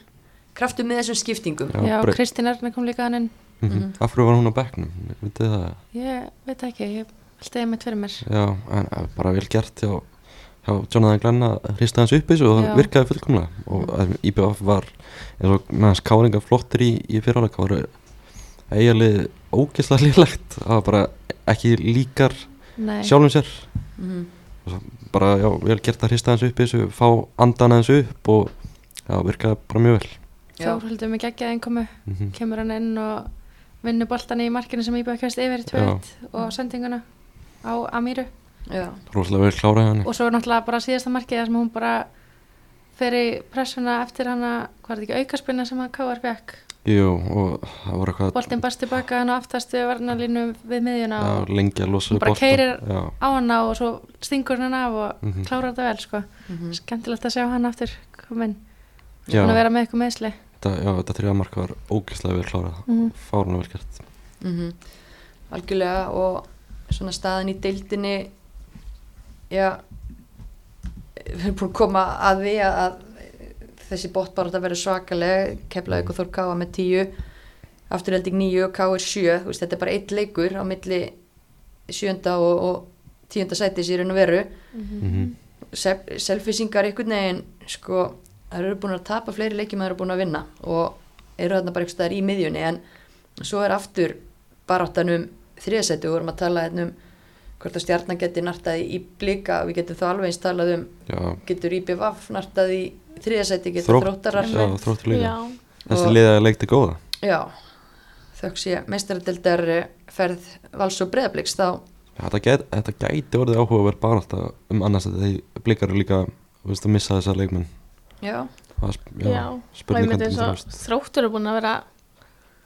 kraftur með þessum skiptingum. Já, Kristín Erna kom líka hann inn mhm. Af hverju var hún á bekknum? Vitið það? Ég veit það ekki, ég velti það mitt fyrir mér Já, en bara vel gert hjá, hjá Jonathan Glenn að hrista hans upp þessu og það virkaði fullkomlega og mm. IBF var eins og með hans káringa flottir í, í fyriráleika voru eiginlega ógeðslega lílegt það var bara ekki líkar Nei, sjálfum sér Mhm. bara já, vel gert að hrista hans upp þessu fá andan hans upp og já, virkaði bara mjög vel Já. Þórhildur með geggja einkomu mm kemur hann inn og vinnur boltan í markinu sem íbæði kvæst yfir í 2-1 og sendinguna á Amíru. Já, rosalega vel kláraði hann. Og svo er náttúrulega bara síðasta markið þar sem hún bara fer í pressuna eftir hana, hvað er þetta ekki, aukaspinna sem að K.R. fekk Jú, og það voru eitthvað boltinn barst tilbaka hann á aftastu varnalínu við miðjuna já, og lengi að losa Hún bara já, á hana og svo stingur hann af og Mhm. klárar þetta vel sko. Mhm. skemmtilegt að sjá hann aftur komin, hann að vera með eitthvað meðsli þetta, já, þetta þriða marka var ógeðslega vel klárað. Mhm. fárunlega vel gert. Mhm. algjörlega og svona staðin í deildinni já við erum búin að koma að því að, að þessi bótt bara að vera svakaleg. Keflavík og Þór Káa með tíu afturhelding níu og Ká er sjö. Þú veist, þetta er bara eitt leikur á milli sjönda og, og tíunda sætis í raun og veru. Mm selfisingar einhvern veginn sko, það eru búin að tapa fleiri leikjum að það eru búin að vinna og eru þarna bara staðar í miðjunni en svo er aftur baráttanum þriðasæti og vorum að tala hérna um hvort að stjarnan geti nartaði í blika. Við getum þá alveg eins talað um já, getur IBVF nartaði í þriðasæti getur Þrótt- þróttarar þessi liða leikti góða. Já, þökk sé meistaradeldar ferð vals og breðabliks þá. Já, þetta, get, þetta gæti orðið áhugaverð bara alltaf um annars að þeir blikar eru líka veist, að missa þessa leikmenn já, Það já, já, og spurning það þróttur er búin að vera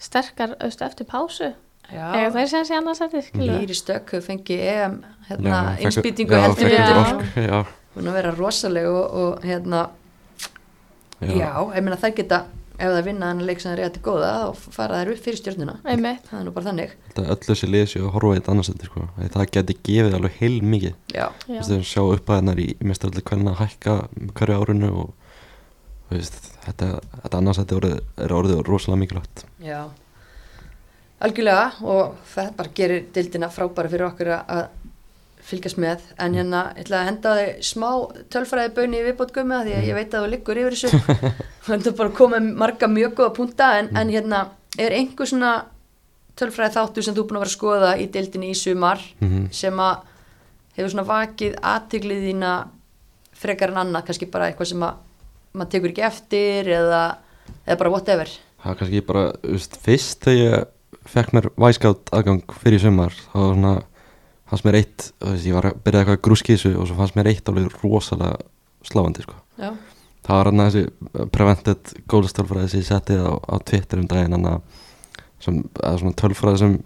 sterkar auðvitað eftir pásu. Eða já það er sem sé annars eftir skilur Íri Stökk hefur fengið EM hérna, já, heldur búin að vera rosaleg og, og hérna, já, já, ég meina þær geta ef það vinna hann leik sem það er til góða þá fara þær upp fyrir stjórnuna það er nú bara þannig. Þetta öll þessi séu að horfa í þetta annars sko. Það geti gefið alveg heil mikið sjá upp að hennar í, mestaralli hvernig að hækka hverju árunu og veist, þetta, þetta annars þetta orðið, er orðið rosalega mikilvægt. Já algjörlega og það bara gerir dildina frábæra fyrir okkur að- að fylgjast með. En hérna, ég ætla að henda þig smá tölfræði bönni í viðbót gummi því að ég veit að þú liggur yfir þessu. Þetta er bara að koma með marga mjög góða punta en, en hérna, er einhver svona tölfræði þáttu sem þú búin að vera að skoða í dildinni í sumar mm sem að hefur svona vakið aðtiglið þína frekar en annað, kannski bara eitthvað sem að maður tekur ekki eftir eða, eða bara whatever. Það er kannski bara, þú veist, fyrst þegar ég fekk mér væskátt aðgang fyrir í sumar þá var svona, fannst mér eitt veist, ég var að byrja eitthvað þessu og svo fannst mér eitt alveg rosalega sláandi sko. já, það var hann þessi uh, prevented gólastölfræði sem ég setti á, á Twitter um daginn að sem, að svona tölfræði sem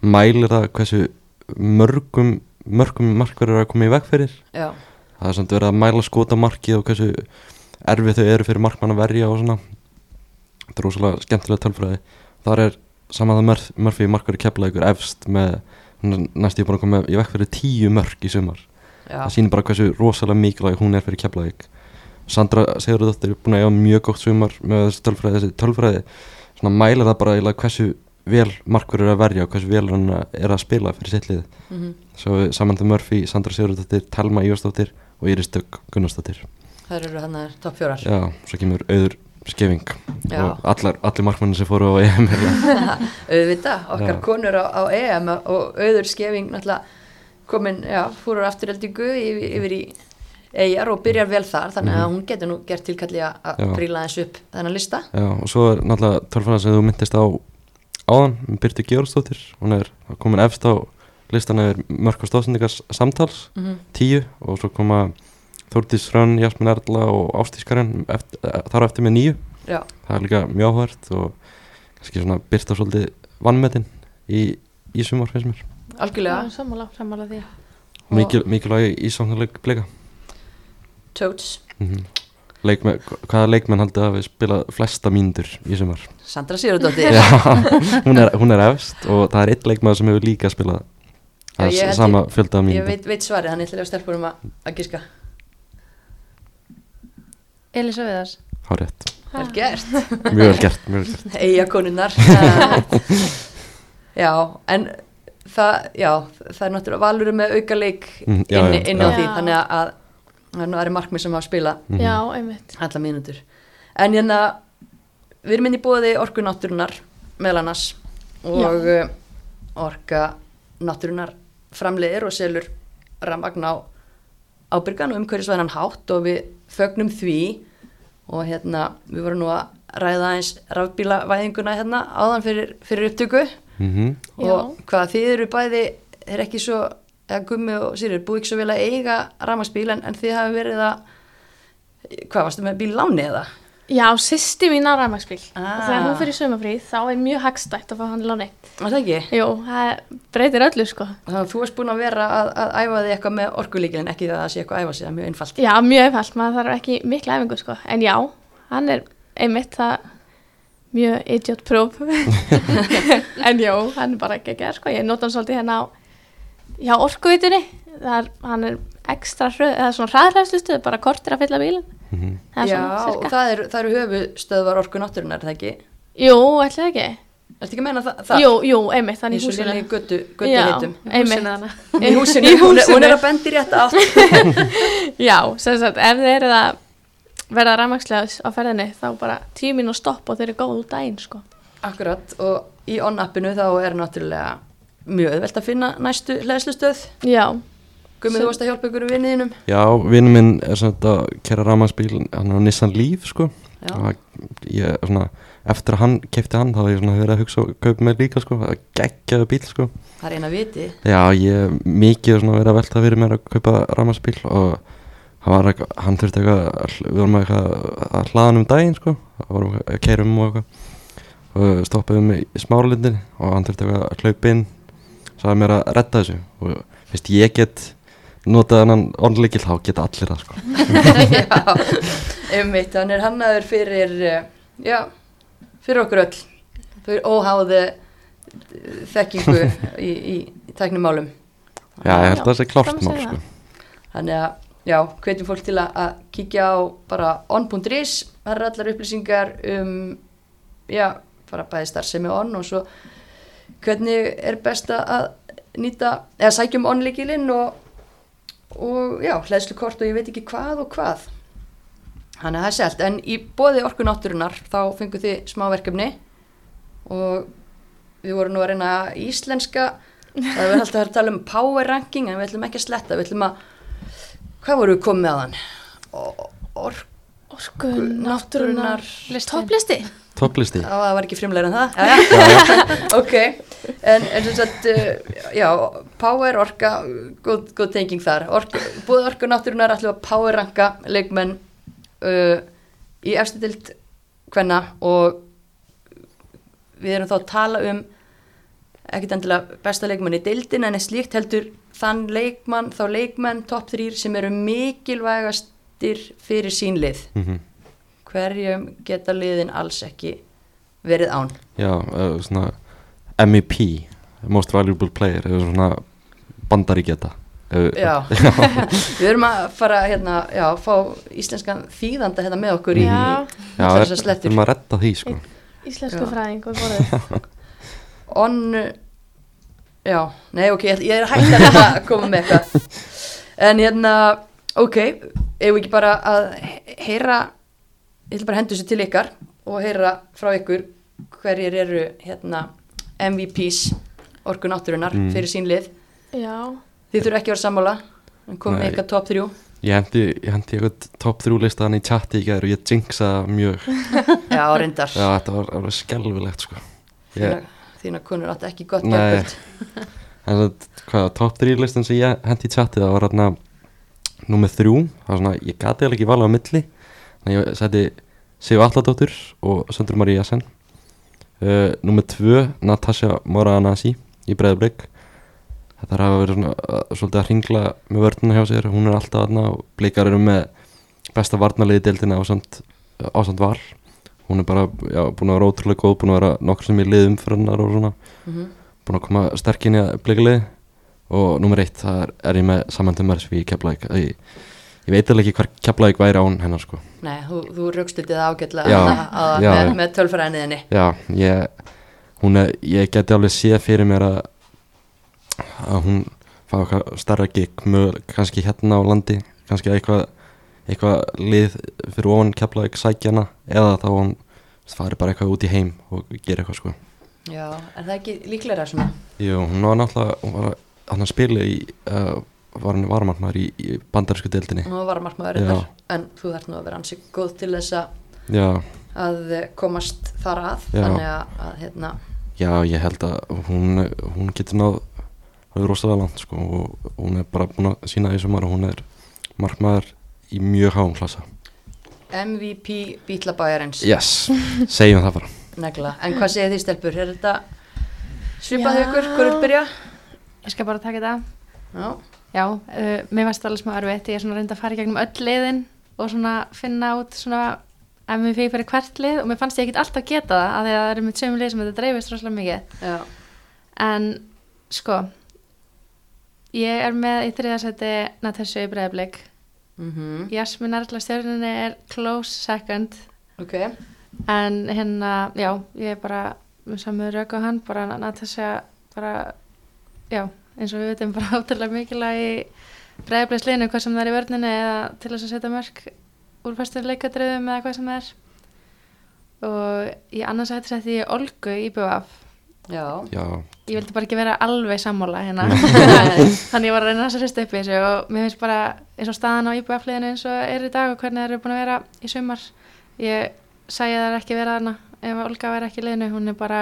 mælir það hversu mörgum mörgum markverður er að koma í veg fyrir. Já, það er samt verið að mæla skota markið og hversu erfið þau eru fyrir markmann að verja og svona. Þetta er rosalega skemmtilega tölfræði. Þar er saman mörfi markverður kepla ykkur efst með næst ég búin að koma í veg fyrir tíu mörg í sumar. Já, það sýnir bara hversu rosalega mikilvæg hún er fyrir Keflavík. Sandra Sigurðardóttir er búin að eiga mjög gott sumar með þessi tölfræði þessi tölfræði. Svona mælir það bara hversu vel markverður er að verja og hversu vel hann er að spila fyrir sitt lið. Mm svo við Samantha Murphy, Sandra Sigurðardóttir Telma Ívarsdóttir og Íris Dögg Gunnarsdóttir það eru hann að topp fjórar já, svo kemur auður skefing Já. og allar, allir markmennir sem fóru á EM auðvita, okkar Já. konur á, á EM og auður skefing náttúrulega komin, já, fúrur afturheldingu yfir, yfir í eigjar og byrjar vel þar þannig að Mhm. hún getur nú gert tilkalli að- príla eins upp þennan lista já, og svo er náttúrulega tölfræði sem þú myndist á áðan Byrti Georgsdóttir, hún er komin efst á listan yfir mörg og stóðsendingas samtals mm -hmm. tíu og svo koma Þórdís Hrönn, Jasmin Erla og Ástískarinn eftir, þar á eftir með níu. Já, það er líka mjög áhvert og kannski svona byrta svolítið vannmetin í, í sumar finnst mér. Algjörlega. Sammála sammála því. Og- Mikil, mikilvægi í sóknarleik blika Toads mm Leikmenn, hvaða leikmenn haldið að við spila flesta mínútur í sumar? Sandra Sigurðardóttir. Já, hún er, hún er efst og það er einn leikmaður sem hefur líka spilað ég held sama fjölda Ég mínútur veit, veit svarið, hann ætlaði að stelpunum að, að giska Elisa Viðars Hárétt, Vel gert mjög vel gert, mjög vel gert Eyja konunnar Já, en það, já, það er náttúrulega valur með auka leik Mm, já, inni, já, inni á já. því, Já. þannig að það er markmið sem hafa spila Mhm. Já, einmitt. alla mínútur en hérna, við erum inn í bóði orku náttúrunar meðal annars og uh, orka náttúrunar framleiðir og selur ramagn á ábyrgan og umhverjusvæðan hátt og við fögnum því og hérna, við vorum nú að ræða eins rafbílavæðinguna hérna áðan fyrir, fyrir upptöku Mhm. og hvað þið eru bæði er ekki svo, eða gummi og sýrir búið ekki svo vel að eiga rafmagsbíl en, en þið hafi verið að hvað varstu með bíl láni eða? Já, sýsti mín á ræmagsbíl. Ah. Og þegar hún fyrir sumafríð, þá er mjög hagstætt að fá hann láni. Það ekki? Jú, það breytir öllu, sko. Þannig að þú varst búin að vera að, að æfa þig eitthvað með orkulíkilin, ekki það að sé eitthvað að æfa sig, það er mjög einfalt. Já, mjög einfalt, maður þarf ekki mikla æfingu, sko. En já, hann er einmitt það mjög idiot proof. en já, hann er bara ekki að gera, sko. Ég nota hann svolítið hérna á, já, orkuvitunni. Það er, hann er ekstra hröð, eða svona hraðhræðslustuð, bara kortir að fylla bílinn. Mhm. Það er Já, svona, það eru, það eru höfustöðvar orku náttúrunar, er það ekki? Jú, ætlaði ekki. Ertu ekki að meina það? það? Jú, jú, einmitt, þannig Í svo húsinu. lili götu, götu Já, einmitt. Húsinu. Í húsinu, hún, er- er húsinu. að bendi rétt átt. Já, sem sagt, ef þið eruð að verða ræmakslega á ferðinni þá bara tímin og stopp og þeir eru góð út daginn, sko. Akkurat, og í on-appinu þá er náttúrulega mjög auðvelt að finna næstu hlæðslustöð. Já, Gummið, Svo- þú varst að hjálpa ykkur um vinniðinum. Já, vinnu minn er svona að kera ramansbíl, hann er á Nissan Leaf sko. Og ég er svona, eftir að hann kefti hann þá hef ég svona verið að hugsa og kaupa mig líka sko, að geggjaðu bíl sko. Það er eina viti. Já, ég hef mikið svona verið að velta fyrir mér að kaupa ramansbíl og hann hann þurfti eitthvað, við vorum eitthvað að hlaða hann um daginn sko, það vorum að keira um og eitthvað. Og stoppaðum í smáralindin og hann þurfti eitthvað að hlaupa inn, sagði mér að redda þessu. Og veist, ég get notað hann onleikil, þá geta allir það sko. já, einmitt, hann er hannaður fyrir, eh, já, fyrir okkur öll, fyrir óháði þekkingu í, í, í tæknumálum. Já, ég held að það sé klárt má mál sko. Þannig að, já, hvetjum fólk til að, að kíkja á bara on.is, það eru allar upplýsingar um, já, bara bæði starfsemi on og svo hvernig er best að nýta, eða sækjum onleikilinn og, og já, hlæðslukort og ég veit ekki hvað og hvað. Þannig að það er selt, en í bóði orku náttúrunar þá fengu þið smá verkefni og við vorum nú að reyna íslenska, það er alltaf að tala um power ranking en við ætlum ekki að sletta, við ætlum að, hvað voru við komið með þann? Orku, Orku, náttúrunnar, náttúrunar, listi. topplisti. Topplisti það var ekki frimlegur en það, já, já, ok, en, en sem sagt, uh, já, power, orka, góð, góð tenging þar, orku, búið orku náttúrunar ætlum að power ranka leikmenn uh, í efstu dild hvenna og við erum þá að tala um ekkert endilega besta leikmann í dildin en eða slíkt heldur þann leikmann, þá leikmenn top 3 sem eru mikilvægastir fyrir sínlið mm hverjum geta liðin alls ekki verið án? Já, uh, svona MEP Most Valuable Player eða svona uh, já, við erum að fara hérna, já, fá íslenskan þýðanda hérna með okkur í, Já. í Já, þessar við slettur erum að redda því sko. Íslensku fræðing og borðið. on já, nei ok, ég, ég er hægt að koma með eitthvað. En hérna, ok ef við ekki bara að he- heyra ég ætla bara að hendur þessu til ykkar og heyra frá ykkur hverjir eru hérna MVPs orku náttúrunar Mm. fyrir sín lið. Já, þið þurfu ekki að vera sammála. En komið eitthvað top 3 Ég hendi, ég hendi eitthvað top 3 listaðan í chati í gæður og ég jinxa mjög. Já, reyndar. Já, þetta var alveg skelvilegt sko. Ég, þína, konur átti ekki gott En það, hvað, top 3 listan sem ég hendi í chati það var hérna Númer 3, það var svona, ég gati alveg ekki valið á milli. Þannig ég seti Sigur Alladóttur og Söndur Marí Jassen uh, Númer 2, Natasja Moranasi í Breiðblik Þetta er hafa verið svona uh, svolítið að hringla með vörnuna hjá sér. Hún er alltaf aðna og blikar eru með besta varnarliði deildina ásand, ásand val. Hún er bara já, búin að vera ótrúlega góð búin að vera nokkur sem í liðum fyrir hennar og svona. Mhm. búin að koma sterk inn í að blikalið og nummer eitt, það er, er ég með samandumar sem ég keflaðik ég, ég veit alveg ekki hver keflaðik væri án hennar sko Nei, þú, þú raukstildið ágætlega Já, þarna á- já. með, með tölfræðinniðinni já, ég hún er, ég geti alveg séð fyrir mér að að hún fá eitthvað starra gig möguleg, kannski hérna á landi kannski eitthvað eitthvað lið fyrir ofan keflaðik sækjana eða þá hún fari bara eitthvað út í heim og gera eitthvað sko Já, er það ekki líklega svona? Jú, hún var náttúrulega hún var að spila í uh, var hann varmarkmaður í, í bandarísku deildinni Nú var markmaður Já. þetta en þú þarf nú að vera ansi góð til þess að já, að eh, komast þar að Já. þannig að, að hérna, já, ég held að hún, hún getur náð alveg rosalega langt sko og hún er bara búin að sína því sem að hún er markmaður í mjög háum klassa MVP Bílabæjarins Yes, segjum það bara negla, en hvað segir þið stelpur? Er þetta svipað? Hvor vil byrja? Ég skal bara taka þetta. Já, Já, uh, mér varst alveg smá erfitt. Ég er svona reynd að fara í gegnum öll liðin og svona finna út svona MVP fyrir hvert lið og mér fannst ég ekkit alltaf geta það að að það eru með sömu lið sem þetta dreifist rosalega mikið. já, En sko, ég er með í þriðasæti Natasja í breiðablik. mhm, Jasmin Erla stjörnunni er close second ok en hérna, já, ég er bara með samu rauk á hann, bara Natasja bara, já eins og við veitum bara átrúlega mikilvæg í breiðablisliðinu, hvað sem það er í vörninu eða til þess að setja mörg úr fastur leikadröðum eða hvað sem það er. Og í annars hætti setti ég Olgu í BVF Já, Já, ég vildi bara ekki vera alveg sammála hérna. Þannig ég var að reyna þess að hrista upp í þessu og mér finnst bara eins og staðan á IBF-liðinu eins og er í dag og hvernig það eru búin að vera í sumar. Ég sæði það ekki vera þarna ef Olga væri ekki í liðinu, hún er bara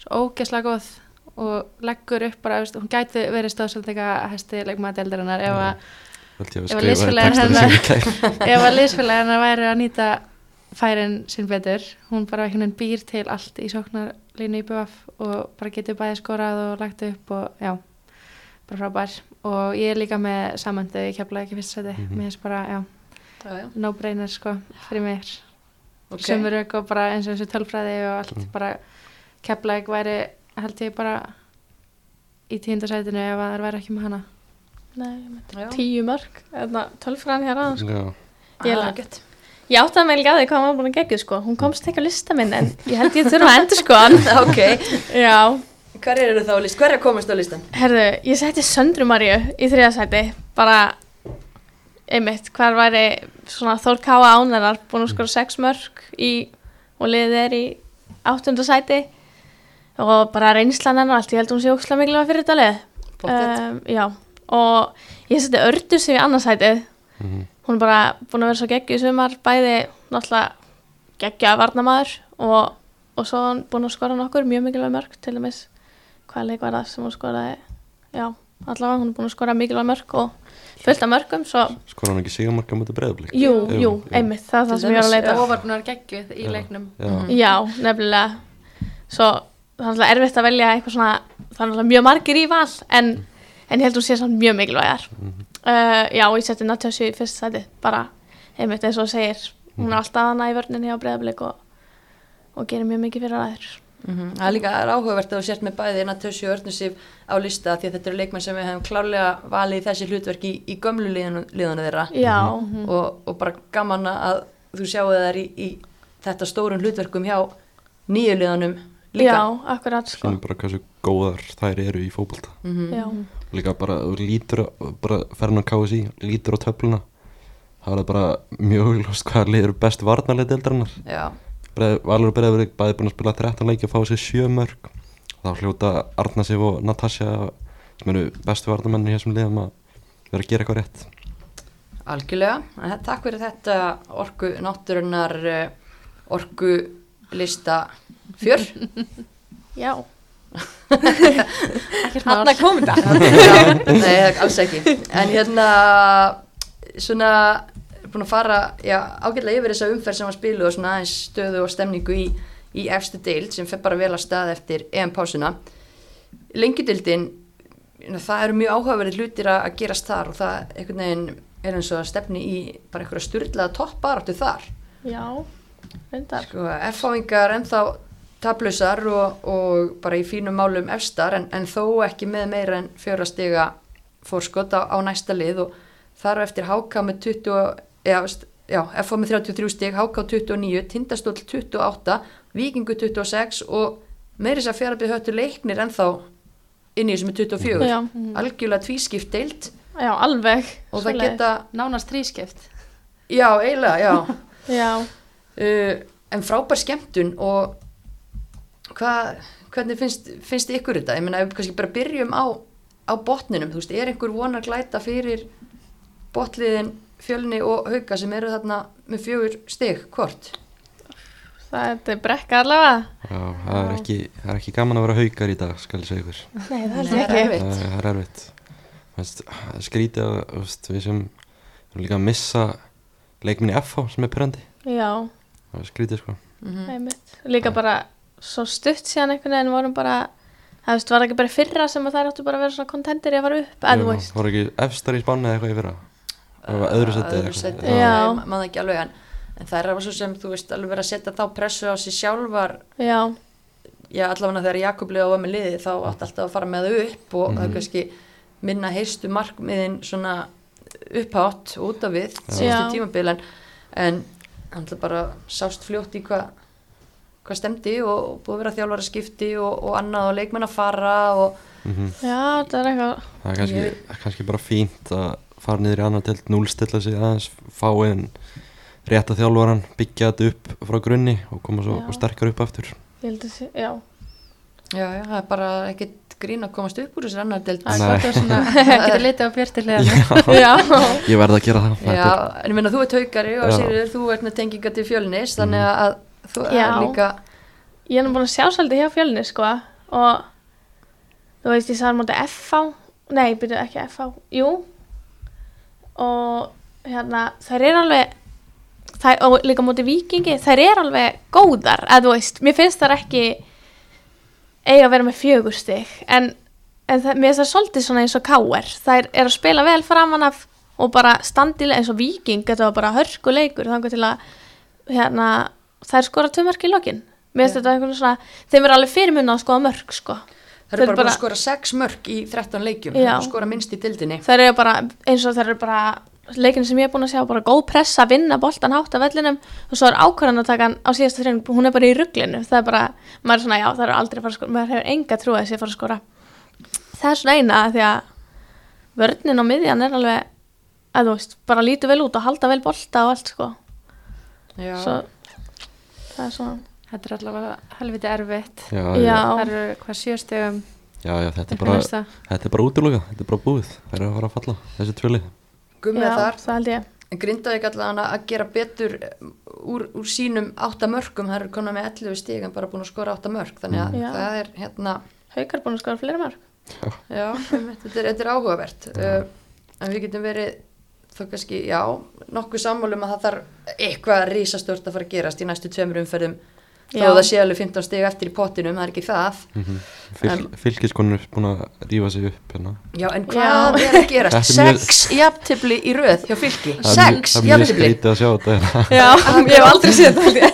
svo ógeðslega góð og leggur upp bara, veist, hún gæti verið stóðsöldega hesti leikmaðadeldarinnar ef að held ég að Ef að textan hennar- ég væri að nýta færin sín betur hún bara hún býr til allt í sóknarlínu í BF og bara getur bæði skorað og lagt upp og já, bara frábær og ég er líka með samöndu í kefla ekki fyrst seti, Mhm. mér finnst bara, já, já, já, no brainer sko fyrir mér, ok okay. sömur og bara eins og þessu tölfræði og allt Mhm. bara kefla ekki væri held ég bara í tíundasætinu ef að það væri ekki með hana. Nei, tíu mörg tölfræðan hér aðeins Já, Ég Ah. Ég átti að með ekki að því hvað var búin að gegja sko. Hún komst ekki á lista minn en ég held ég þurfa að endur sko hann. Ok, Já, hver eru þá á list? Hver er komist á listan? herðu, ég setti Söndru Maríu í þriðasæti bara einmitt, hvar væri svona Þór Káa Ánarar búin að skora sex mörg í, og liðið er í áttundasæti og bara reynslan hennar allt, ég held hún sé ókslega mikilvæg fyrir þetta Pottet. um, Já, og ég seti Ördus í annarsætið mhm, hún er bara búin að vera svo geggju í sumar bæði náttúrulega geggja varnamaður og, og svo hann búin að skora nokkur mjög mikilvæg mörg til dæmis hvað leik var það sem hún skoraði. Já, allavega hún er búin að skora mikilvæg mörg og fullt af mörgum svo, skora hann ekki sigamarka mútið breyðablík jú, jú, einmitt það er það sem ég var að leita. Og var búin að vera geggjuð í leiknum. Já, já, nefnilega. Svo það er erfitt að velja eitthvað svona það er mjög margir í val en, en ég held hún sé samt mjög mikilvægar. Mhm, uh, já, ég seti Natjasju í fyrst sæti bara, einmitt eins og þú segir. Hún er alltaf hana í vörninni á breyðablik og, og gerir mjög mikið fyrir aðeins Mhm. Það er líka það er áhugavert að þú sért með bæði Natasju og Örnusif á lista því að þetta eru leikmenn sem við hefum klárlega valið í þessi hlutverk í, í gömlu liðanu, liðanu þeirra. Já, og, og bara gaman að þú sjáu þær í, í þetta stórun hlutverkum hjá nýju liðanum líka. já, akkurat sko. Sýnum bara hversu góðar þær eru í fótbolta Mhm. já, Líka bara, þú lítur bara ferðin á KSI, lítur á töfluna Það er bara mjög augljóst hvað liður best varnarlega deildarinnar Valur og Breiðavík bæði búin að spila 13 leiki og fá sér 7 mörg þá hljóta Arnasif og Natasja sem eru bestu varnamenni í þessum liðum að vera að gera eitthvað rétt algjörlega. Takk fyrir þetta orku náttúrunar uh, orku lista fjör. já, ekkert mál. Hanna kom þetta. Nei, alls ekki. En hérna svona búin að fara ágætlega yfir þessa umferð sem var spiluð og svona aðeins stöðu og stemningu í, í efstu deild sem fer bara vel að stað eftir EM-pásuna Lengjudildin það eru mjög áhugaverið hlutir að að gerast þar og það einhvern veginn er eins og að stefni í bara einhverja styrlaða toppbaráttu þar. Já. Sko, F-fáingar ennþá tablusar og, og bara í fínum málum efstar en, en þó ekki með meira en fjóra stiga fórskot á, á næsta lið og þar eftir HK með 20 já, veist, já, FH með 33 stig, HK 29 Tindastóll 28, Víkingu 26 og meiri þess að fjárabið höttu leiknir ennþá inn í þessum með 24 Já, algjörlega tvískipt deilt já, alveg. og það Svoleiðis. geta, Nánast þrískipt. já, eiginlega, já Já, uh, en frábær skemmtun og hvað, hvernig finnst, finnst ykkur þetta? Ég meina, ef við kannski bara byrjum á, á botninum, þú veist, er einhver vonar glæta fyrir botliðin fjölni og hauka sem eru þarna með fjögur stig, hvort? það er brekka allavega. Já, það er ekki, það er ekki gaman að vera haukar í dag, skal ég segja ykkur. Nei, það er ekki. erfitt. Það er erfitt. Það er skrítið að við sem erum líka að missa leikminni FH sem er pyrrandi. Já, Það er skrítið sko. Mm einmitt. Líka bara svo stutt síðan einhvern veginn vorum bara, það veist, var ekki bara fyrra sem að þær áttu bara að vera svona kontentir í að fara upp, eða þú veist. Það voru ekki efstar í spánu eða eitthvað í fyrra. Það var öðru seti Öðru seti, Já. já. maður ekki alveg en, en það er alveg svo sem, þú veist, alveg verið að setja þá pressu á sig sjálfar Já, já, allavega þegar Jakob liða var með liði þá átti alltaf að fara með það upp og það er kannski minna heistu markmiðin svona upphátt út af við síðustu tímabil en, en alltaf bara sást fljótt í hvað hvað stemdi og búið að vera þjálfara skipti og, og annað og leikmenn að fara og Mm já, það er eitthvað, Það er kannski, Ég- kannski bara fínt að fara niður í annar delt, núlstilla sig aðeins, fá einn rétta þjálfaran, byggja þetta upp frá grunni og koma svo sterkar upp aftur. ég held að sé, já. Já, já, það er bara ekkert grín að komast upp úr þessar annar delt Það er gott að svona, getur litið á björtilega. Já, Ég verð að gera það. Já, en ég meina þú ert haugari og. Sigurður, þú ert með tenginga til fjölnis þannig að þú Já. er líka ég er nú búin að sjá svolítið hjá fjölni, sko, og þú veist, ég sagði móti FH, nei, byrju ekki FH, jú, og hérna, þær eru alveg, þær, og líka móti vikingi, þær eru alveg góðar, eða þú veist, mér finnst þær ekki eiga að vera með fjögur stig, en, en það, mér finnst það svolítið svona eins og káer, þær eru að spila vel framan af og bara standilega eins og viking, þetta var bara hörkuleikur, þannig til að, hérna, þær skora tvö mörk í lokin. Mér finnst þetta eitthvað svona, þeim er alveg fyrirmunna að skoða mörk, sko. Það eru bara, bara að skora 6 mörg í 13 leikjum, það er að skora minnst í dildinni. Þær eru bara, eins og þær eru bara, leikinu sem ég er búin að sjá, bara góð pressa, vinna boltan hátt af vellinum og svo er ákvarðanatakan á síðasta þrein, hún er bara í rugglinu. Það er bara, maður er svona, já, það eru aldrei að fara að skora, maður hefur enga trú að þessi að fara að skora. Það er svona eina, því að vörnin á miðjan er alveg, að þú veist, bara lítur vel út og halda vel bolta og allt, sko. Já. Svo, það er svona, Þetta er allavega helviti erfitt. Já, Já. Það eru hvað sjöstegum já, já þetta, er bara, þetta er bara útilokað, þetta er bara búið. Það er að fara að falla, þessi tvölið. Gummið þar, það held ég. en grindaði ekki allavega að gera betur úr, úr sínum 8 mörgum, það eru konar með 11 stig en bara búin að skora 8 mörg, þannig að Mm. Já. það er hérna, Haukar búin að skora fleiri mark. já, þetta er, þetta er áhugavert. Uh, en við getum verið þá kannski, já, nokkuð sammálum að það þarf eitthvað risastort að fara að gerast í næstu tveimur umferðum Já. að það sé alveg 15 stig eftir í pottinum, það er ekki það. Fylg, En- Fylgiskonur er búin að rífa sig upp hérna. Já, en hvað er að er mjög- Sex jafntefli í röð hjá fylki. Það mjög- Sex Það er mjög jafntefli. skrítið að sjá þetta. hérna. Já, ég hef aldrei séð þetta.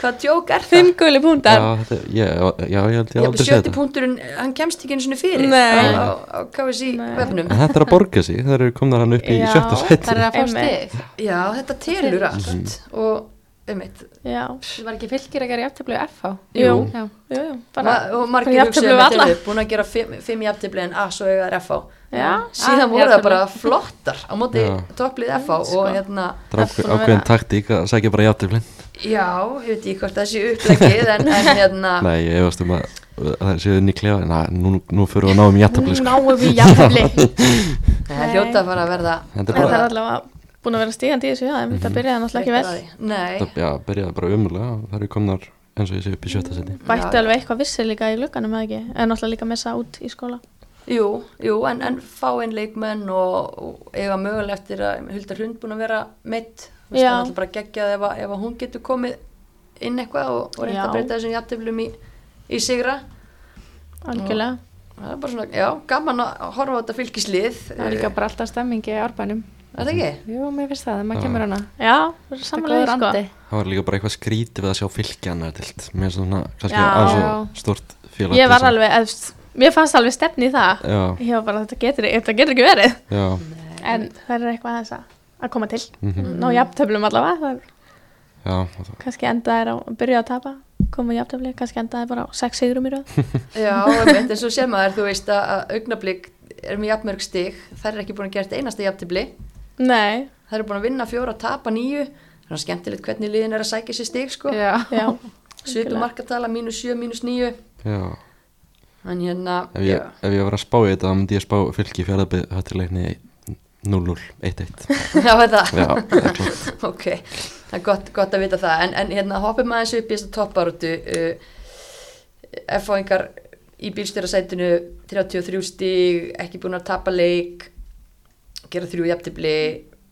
Hvað djók er það? Fimm guli púntar. Já, þetta, er- ég, já, já, ég held ég Já, aldrei séð sjötti þetta. punkturinn, hann kemst ekki einu svona fyrir á, á, á KSI Nei. vefnum. En þetta er að borga sig, það eru komnar hann upp í Já, sjötta Það sæti. er að fá stig. Já, þetta telur allt og, einmitt, Já, var ekki fylgir að gera jafntöflu í FH. jú, Já. jú, Ma bara, og margir bara hugsaðu jafntefli við með alla. þeirri, búin að gera fimm, fimm jafntefli en að svo þær FH. Já. Síðan Ah, voru það bara flottar á móti Já. topplið FH Sko. og hérna, er er að ákveðin taktík að sækja bara játtiflinn. já, ég veit ekki hvort það sé upplegið en, en hérna, Nei, ég efast um að það séu í klefa. Næ, nú, nú fyrir við að náum játtifli, sko. náum við jafntefli. það Nei. hljóta að fara að verða Búin að vera stígandi í þessu, já, en þetta byrjaði náttúrulega ekki vel. Nei, það, já, byrjaði bara umurlega. Það eru komnar, eins og ég sé, upp í sjötta sæti. Bætti alveg eitthvað vissi líka í glugganum, eða ekki? En náttúrulega líka messa út í skóla. Jú, jú, en, en fá inn leikmenn og, og eiga mögulega eftir að Huldar Hrund búin að vera Já. það er náttúrulega bara geggjað ef, að- ef að hún getur komið inn eitthvað og, og reynda að breyta þessum jafnteflum í, í sigra Algjörlega. það er bara svona, já, gaman að horfa á þetta fylgislið Það er líka bara alltaf stemmingi í árbænum. Er það ekki? Jú, mér finnst það, þegar maður kemur hana. Já, það er Það er samanlega sko. andi. Það var líka bara eitthvað skrítið við að sjá fylgja annar dild Mér er svona, kannski aðeins stort félag Ég var að- alveg, efst, mér fannst alveg stefni í það. Já, Ég var bara, þetta getur, þetta getur ekki verið. Já. En það er eitthvað aðeins að, að koma til. Mhm, Ná jafntöflum allavega Það er Já, það- kannski endaði á að byrja að tapa Koma jafntöfli, kannski endaði bara á sex sigurum í röð. Já, en svo sér maður, þú veist að, að augnablík er með jafnmörg stig, þær er ekki búin að gera eitt einasta jafntibli, Nei, þær eru búin að vinna fjóra, tapa nýju, það er skemmtilegt hvernig liðin er að sækja sér stig, sko, Já, já. Svipu algjörlega. markatala, mínus sjö, mínus níu, já. En hérna, Ef ég, ef ég var að spá þetta, þá myndi ég spá fylgi fjárðabið höttileikni 0-0, 1-1 já, þetta, Já, það er klart. Ok, það er gott, gott að vita það, en, en hérna hoppum aðeins upp í þessa topparútu, uh, F-fáingar í bílstjórasætinu, 33 stig, ekki búin að tapa leik, gera þrjú jafntibli,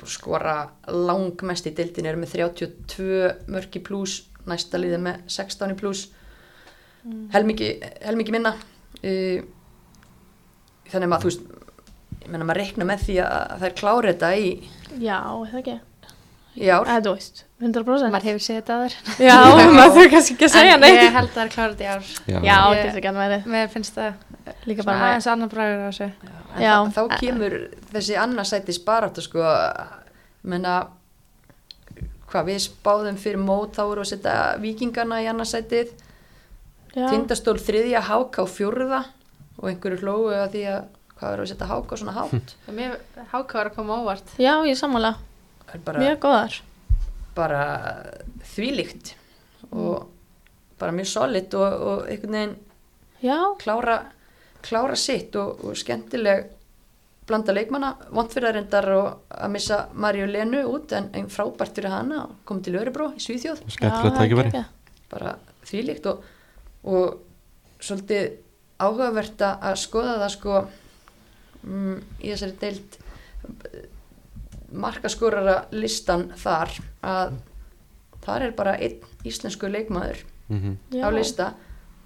skora langmest í deildinu, eru með 32 mörki pluss, næsta liðið með 16 í pluss, helmingi, helmingi minna, uh, þannig að þú veist, ég menna maður reikna með því að það er klárið þetta í, Já, það ekki í ár. Eða þú veist, 100% maður hefur séð þetta aður Já, maður þurfi kannski ekki að segja En neitt. ég held að það er klárið í ár. Já, Ég- getur ekki hann verið. Mér finnst það Líka bara aðeins annar bræður á þessu. En Já. þá, þá kemur þessi annarsætis baráttu sko, menna hvað við spáðum fyrir mót þá við að setja vikingana í annarsætið Já, tindastól þriðja, háká fjórða. Og einhverju hlógu að því að hvað verður að setja háká svona hátt? Mér háká er að koma óvart. Já ég er bara, Mjög góðar. bara þvílíkt og bara mjög solid og, og einhvern veginn Já, klára, klára sitt og, og skemmtileg blanda leikmanna, vant fyrir að reyndar og að missa Marju Lenu út en, en frábært fyrir hana að koma til Örebró í Svíþjóð, tækifæri. bara þvílíkt og, og svolítið áhugavert að skoða það sko mm, í þessari deild markaskorara listan þar að þar er bara einn íslensku leikmaður Mhm. Já. á lista.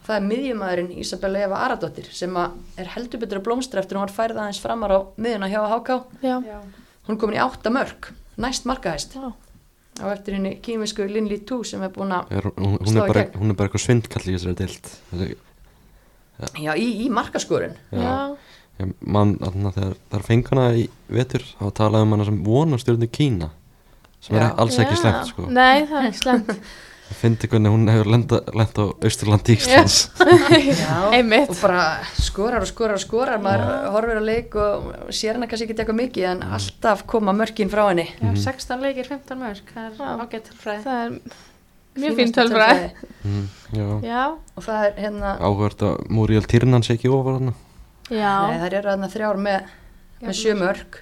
Það er miðjumæðurinn Isabella Eva Aradóttir sem að er heldur betur að blómstra eftir hún var færið aðeins framar á miðjuna hjá HK Já, hún komin í átta mörg, næst markahæst. Já, á eftir henni kýmisku Lin Li Tu sem er búin að Er, Slá er í bara, gegn. hún er bara eitthvað svindkall í þessari dild já, í, í markaskorun. Já, Ég man þarna þegar það fengi hana í vetur þá talaði um hana sem vonastjörnu Kína sem er Já. alls ekki Já. slemt sko. Nei, það er ekki slemt ég fyndi hvernig hún hefur lenda, lent á Austurlandi Íslands. Já, og bara skorar og skorar og skorar maður horfir á leik og sér hana kannski ekki eitthvað mikið en alltaf koma mörkin frá henni. Já, 16 leikir, 15 mörg Það er Já. ágætt tilfræði Það er mjög fín tölfræði. Mm, já. Já, og það er hérna áhverð að Múriel Tyrnan sé ekki ofar hana Nei, það eru þarna þrjár með, með sjö mörg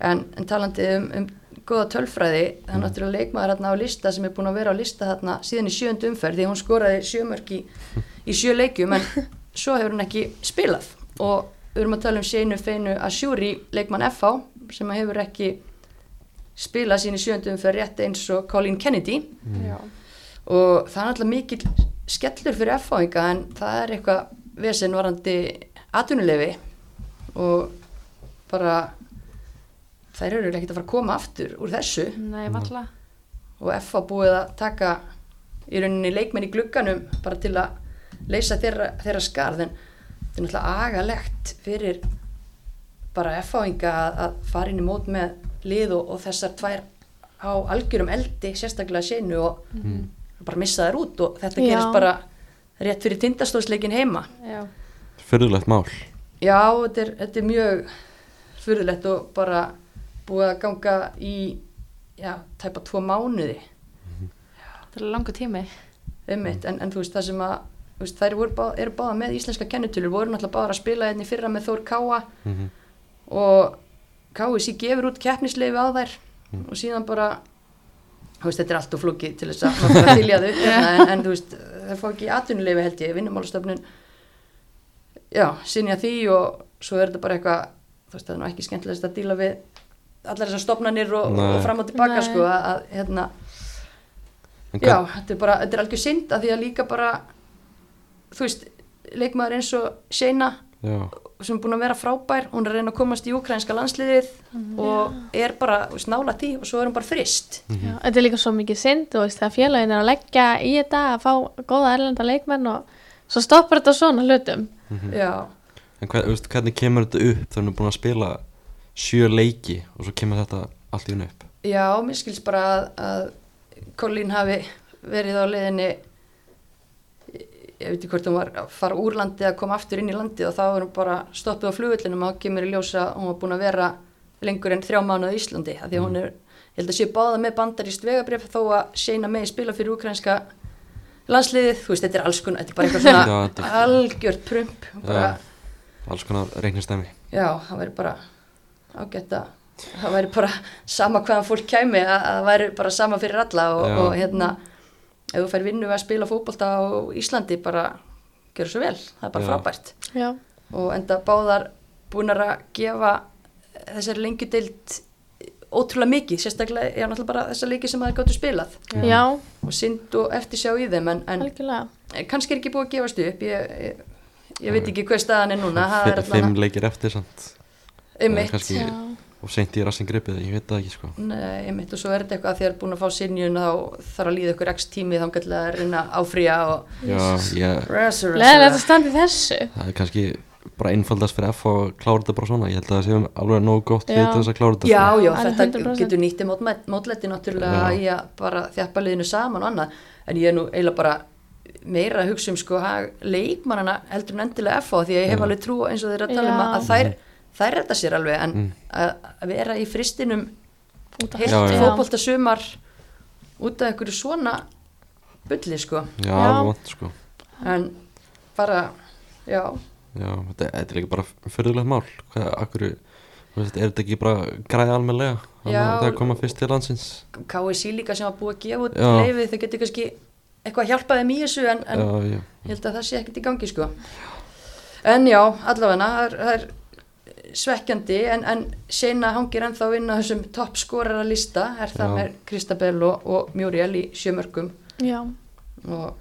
en, en talandi um, um góða tölfræði það er náttúrulega leikmaður þarna á lista sem er búin að vera á lista þarna síðan í sjöndu umferð því að hún skoraði sjö mörg í, í sjö leikjum en svo hefur hún ekki spilað. Og við erum að tala um Seinu Feinu Ashuri leikmann FH sem hefur ekki spilað sín í sjöndu umferð rétt eins og Colin Kennedy. Já. og það er náttúrulega mikil skellur fyrir F-fáinga en það er eitthvað vesen varandi atvinnulefi og bara þær eru ekkert að fara að koma aftur úr þessu. Nei, og F-fá búið að taka í rauninni leikmenn í glugganum bara til að leysa þeirra, þeirra skarð en þetta er náttúrulega agalegt fyrir bara F-fáinga að, að fara inn í mót með lið og, og þessar tvær á algjörum eldi sérstaklega sénu og bara missa þær út og þetta Já. gerist bara rétt fyrir tindastóðsleikin heima. Já, fyrðulegt mál. Já, þetta er, þetta er mjög fyrirlegt og bara búið að ganga í já, tæpa tvo mánuði. Það er langu tími. Ummitt, en, en þú veist það sem að þú veist, þær voru bá, eru báða með íslenska kennitölur voru náttúrulega báða að spila hérna í fyrra með Þór Káa mm og KSI gefur út keppnisleifi á þær og síðan bara þú veist, þetta er allt og flókið til þess að þylja þau. Hérna, en, en þú veist, þær fá ekki atvinnuleifi held ég, vinnumálastofnun já, sinja því og svo er þetta bara eitthvað þú veist, það er nú ekki skemmtilegast að díla við allar þessar stofnanir og, og fram og tilbaka Nei. sko, að, að hérna En Já, þetta er bara, þetta er algjör synd að því að líka bara, þú veist, leikmaður eins og já, sem er búin að vera frábær, hún er að reyna að komast í ukrainska landsliðið og er bara þú veist, nála því og svo er hún bara frist Já, þetta er líka svo mikið synd og veist, þegar félagin er að leggja í þetta að fá góða erlenda leikmenn og svo stoppar þetta svona hlutum. Já, En hver, veist, hvernig kemur þetta upp þegar hún er búin að spila sjö leiki og svo kemur þetta allt í hún upp? já, mér skils bara að, að Colleen hafi verið á leiðinni ég veit ekki hvort hún var að fara úr landi að koma aftur inn í landi og þá er hún bara stoppið á flugullinum og kemur í ljósa að hún var búin að vera lengur en þrjá mánuð í Íslandi af því að hún er, ég held að sé báða með bandaríst vegabrif þó að Shayna May spila fyrir ukrainska landsliðið, þú veist, þetta er alls konar, þetta er bara eitthvað Já, svona þetta algjört prump bara, Alls konar reiknistæmi já, það væri bara ágætt að það væri bara sama hvaðan fólk kæmi að að það væri bara sama fyrir alla og, Já. og hérna ef þú fær vinnu við að spila fótbolta á Íslandi bara gerur svo vel, það er bara Já. frábært Já, og enda báðar búin að gefa þessari lengjudeild ótrúlega mikið, sérstaklega já, náttúrulega bara þessar leiki sem það er gáttu spilað. Já, og synd og eftir sjá í þeim en, en algjörlega. kannski er ekki búið að gefast upp ég, ég, ég veit ekki hver staðan er núna er Fimm leikir eftir kannski- Já, og seint í rassin gripið, ég veit það ekki sko. Nei, einmitt og svo er þetta eitthvað að að er búin að fá sinjun þá þarf að líða ykkur x tími þá gæti að reyna áfrýja og Já, ég, leðilegt að standa í þessu. Það er kannski bara einfaldast fyrir F að klára þetta bara svona ég held að það sé alveg nógu gott Já. við þess að klára þetta Já, sko. já, þetta 100%. getur nýtti mótlætti náttúrulega í að bara þjappa liðinu saman og annað en ég er nú eiginlega bara meira að hugsa um sko hag leikmannana heldur en endilega F á því að ég hef Já. alveg trú eins og þeir að tala um að þær, þær redda sér alveg en Mm. að, vera í fristinum út af heilt fótbolta sumar út af einhverju svona bulli sko Já, Já. vant sko en bara, já Já, þetta, þetta er ekki bara fyrirlegt mál. Hvað, akkur, er þetta ekki bara græði almennilega? Já. það koma fyrst til landsins. KSC líka sem var búið að gefa út leifið þau getur kannski eitthvað að hjálpa þeim í þessu en, en Já, já, ég held að það sé ekkert í gangi sko. En já, allavega það er, það er svekkjandi en, en sena hangir ennþá inn á þessum toppskorara lista. Er það Já. með Kristabel og, og Muriel í sjömörkum Já, og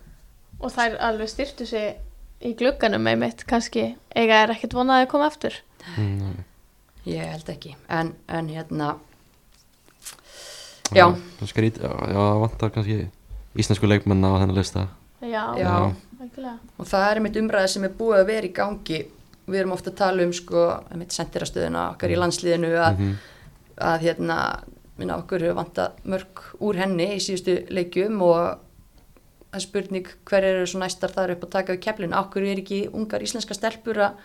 og þær alveg styrtu sig í glugganum með mitt kannski. Eiga er ekkert vonaði að koma aftur? Mm, nei. ég held ekki. En, en hérna Já. það skrít, já, já, það vantar kannski íslensku leikmenn á þennan lista. Já, Já. algjörlega. Og það er einmitt umræði sem er búið að vera í gangi. Við erum ofta að tala um sko einmitt sendirastöðuna okkar í landsliðinu að, Mhm. að hérna minna okkur hefur vantað mörg úr henni í síðustu leikjum og það er spurning hver eru svo næstar þar upp að taka við keflin okkur er ekki ungar íslenska stelpur að,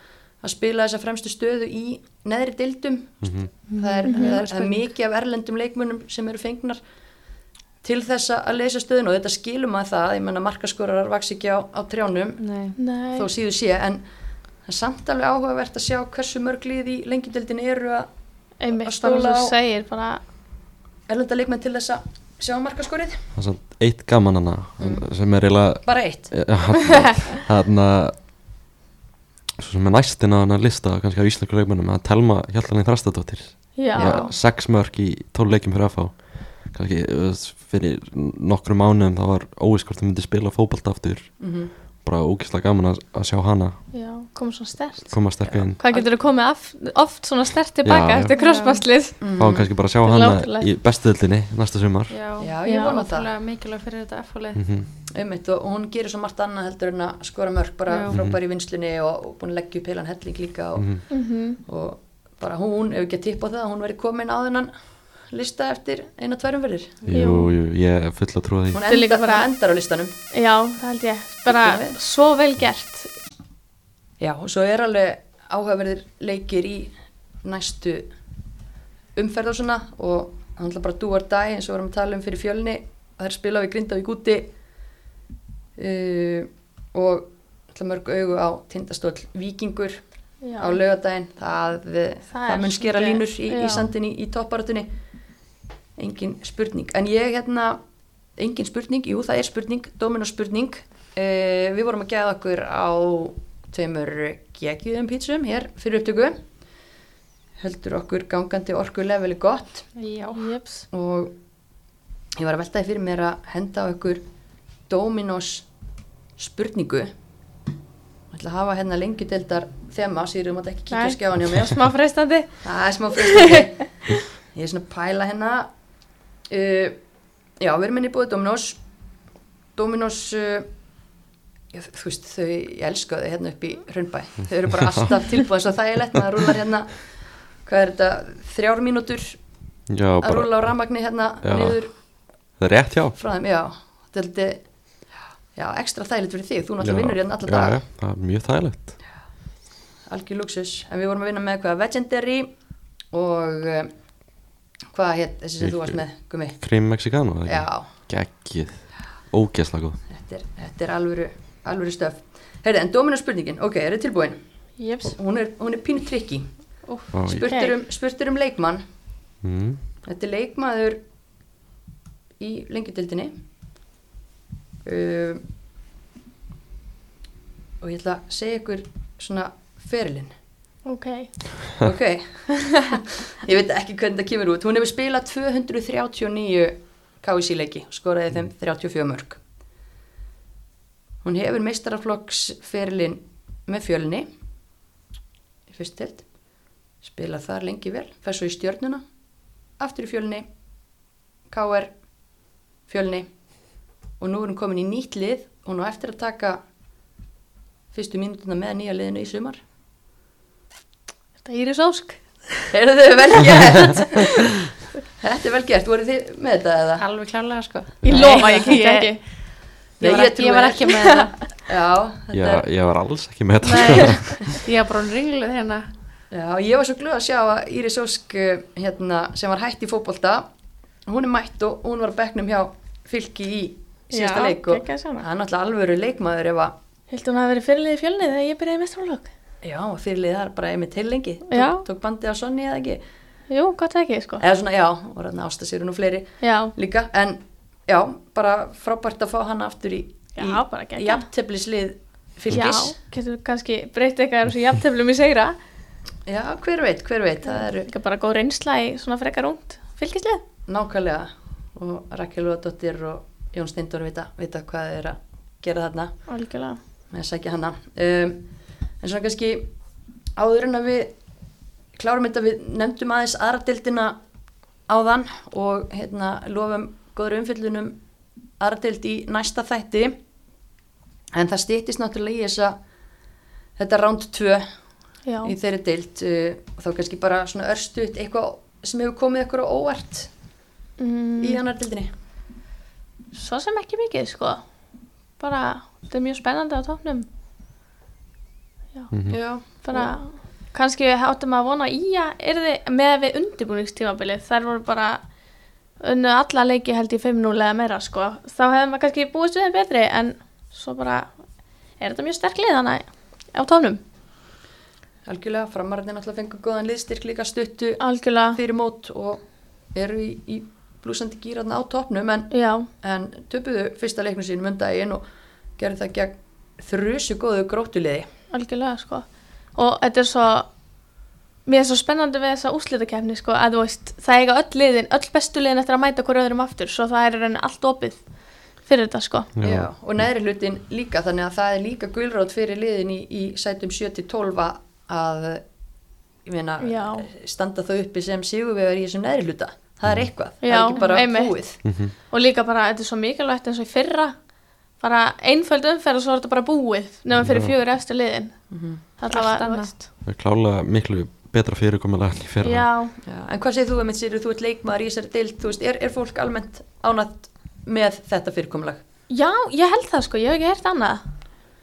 að spila þessa fremstu stöðu í neðri deildum Mhm. það, er, Mhm. það, er, það er mikið af erlendum leikmunum sem eru fengnar til þess að leysa stöðun og þetta skilum að það, ég menna markaskorar vaks ekki á, á trjánum Nei. Nei, þó síður sé en það er samt alveg áhugavert að sjá hversu mörg lið í lengjudeldin eru að einmitt að stóla á- segir bara, erlenda leikmenn til þess að sjá markaskorið það er samt eitt gaman hana Mm. sem er eiginlega bara eitt. Þarna svo sem er næstin á hana lista kannski á íslensku leikmennum að Telma Hjaltalín Þrastadóttir sex mörg í tól leikjum fyrir FH kannski veist, fyrir nokkrum mánuðum það var óvísk hvort það myndi spila fótbalta aftur. Mm bara ógeðslega gaman að, að sjá hana já, koma svo stert koma sterk inn. Hvað getur þú komið af, oft svona stert tilbaka Já, eftir crossbastlið? fáum kannski bara að sjá hana látilegt. í bestuðildinni næsta sumar. Já, Já, ég vona það. mikilvæg fyrir þetta F-fólið. mm einmitt og hún gerir svo margt annað heldur en að skora mörg bara Já. frábær í vinslinni og, og búin að leggja upp heilan helling líka og, -hmm. Mm og bara hún, ef ekki að tippa á það hún verið komin á þennan lista eftir eina tværum verðir jú, jú, ég er full að trúa því. Hún, er líka bara- endar á listanum. Já, það held ég, bara svo vel gert. Já, og svo er alveg áhugaverðir leikir í næstu umferð og svona og er alltaf bara dúar dag eins og við vorum að tala um fyrir fjölni. Það er spilað við Grindavík úti uh, og alltaf mörg augu á tindastóll Víkingur Já, á laugadaginn það, það, Það mun skera línur í, í já. sandinni í topparatunni engin spurning. En ég hérna, engin spurning jú það er spurning, Dominos spurning. Uh, við vorum að geða okkur á tveimur geggjum pítsum hér fyrir upptöku. Heldur okkur gangandi orku leveli gott. Já. Jeps. og ég var að veltaði fyrir mér að henda á ykkur Dominos spurningu. Ég ætla að hafa hérna lengjudeldar þema, síður um að ekki kíkja skjáðan hjá mér. Smá freistandi Það er smá fristandi Ég er svona að pæla hérna uh, Já, við erum inn í búið Dominos. Dominos uh, já, Þú veist, þau, ég elska þau hérna upp í Hraunbæ. Þau eru bara alltaf tilbúið Svo það er lett með að rúla hérna Hvað er þetta, þrjár mínútur Já, að bara, rúla á ramagni hérna Já. niður. Það er rétt hjá. Frá þeim Já, þetta er Já, ekstra þægilegt fyrir þig, þú náttúrulega Já, vinnur hérna alla já, dag já, það er mjög þægilegt. Algjör luxus, en við vorum að vinna með hvað Legendary og uh, hvað hétt þessi sem þú varst með, Gumi Cream Mexicano, Já, ekki? Geggið, ógeðslega góð. Þetta er, þetta er alvöru, alvöru stöf. Heyrðu, en dóminu spurningin, ok, er þið tilbúin? Jeps. Hún er, hún er pínu trikki Vá, ég- Spurtur um, spurtur um leikmann. Mm, Þetta er leikmaður í lengjudildinni um, og ég ætla að segja ykkur svona ferilinn ok, ok. Ég veit ekki hvernig það kemur út. Hún hefur spilað 239 KSI leiki og skoraði þeim 34 mörg hún hefur meistaraflokks ferilinn með fjölni. Í fyrst telt spilað þar lengi vel. Fer svo í stjörnuna. Aftur í fjölni. KR fjölni. Og nú er hún komin í nýtt lið. Hún á eftir að taka fyrstu mínútuna með nýja liðinu í sumar þetta er Íris Ósk. Heyrðu þau vel gert? Þetta er vel gert, voru þið með þetta eða? Alveg klálega sko. Ég lofa, ég ekki. Nei, Ég var, ég trúi ég var ekki með það. Já, þetta ég, er, ég var alls ekki með þetta Nei, ég var bara ringluð hérna. Já, ég var svo glöð að sjá að Íris Ósk uh, hérna, sem var hætt í fótbolta hún er mætt og hún var að bekknum hjá fylki í síðasta Já, leik og það er náttúrulega alvöru leikmaður ef að Hildur hún að verið fyrirlið í fjölni þegar ég byrjaði mestralokk? Já, fyrirlið það er bara einmitt til lengi tók, tók bandið á Sonni eða ekki Jú, gott ekki, sko. eða svona, já, og þarna ásta sér og fleiri Já, líka, en já, bara frábært að fá hann aftur í, Já, í bara geggjað. jafnteflislið fylgis já, getur kannski breytt eitthvað þessu jafnteflum í segra. Já, hver veit, hver veit, það eru Líka bara góð reynsla í svona frekar út fylgislið. nákvæmlega og Rakel Lóðdóttir og Jón Steindur vita, vita hvað eru að gera þarna Algjörlega. með að sækja hana um, en svona kannski áður en að við klárum þetta við nefndum aðeins aðra dildina áðan og hérna lofum góður umfyllunum aðra dild í næsta þætti en það stýttist náttúrulega í þessa þetta round 2 Já, í þeirri dild og þá kannski bara svona örstuðt eitthvað sem hefur komið á óvart mm, í annar dildinni svo sem ekki mikið, sko. Bara, þetta er mjög spennandi á tóknum. Mhm. Já, Bara, kannski áttum að vona í að er þið með við undirbúningstímabilið. Þær voru bara unnu alla leiki held í 5-0 eða meira, sko. Þá hefði maður kannski búist við þeim betri, en svo bara er þetta mjög sterk lið þannig á tóknum. algjörlega, framarðin náttúrulega fengur góðan liðstyrk líka stuttu Algjörlega, fyrir mót og eru í, í blúsandi gýraðna á topnum en, en töpuðu fyrsta leiknum sínum um daginn og gerði það gegn þrjusu góðu gróttuliði algjörlega sko og þetta er svo mér er svo spennandi við þessa úslitakefni sko að þú veist, það eiga öll liðin öll bestu liðin eftir að mæta hver öðrum aftur svo það er rauninni allt opið fyrir þetta sko Já. og neðri hlutin líka þannig að það er líka gulrót fyrir liðin í, í sætum 7-12 að ég meina, Já. standa þau uppi sem sigurvegar í þessum neðri hluta það er eitthvað, það Já, er ekki bara búið Mhm. og líka bara, þetta er svo mikilvægt eins og í fyrra bara einföld umferð og svo er þetta bara búið nefnum fyrir fjögur eftir liðin. Mhm. það Allt var, þú annað. Það er klálega miklu betra fyrirkomulega enn í fyrra. Já, Já, en hvað segir þú um þetta, þú ert leikmaður í þessari deild, þú veist, er, er fólk almennt ánætt með þetta fyrirkomulag? já, ég held það sko, ég hef ekki hert annað.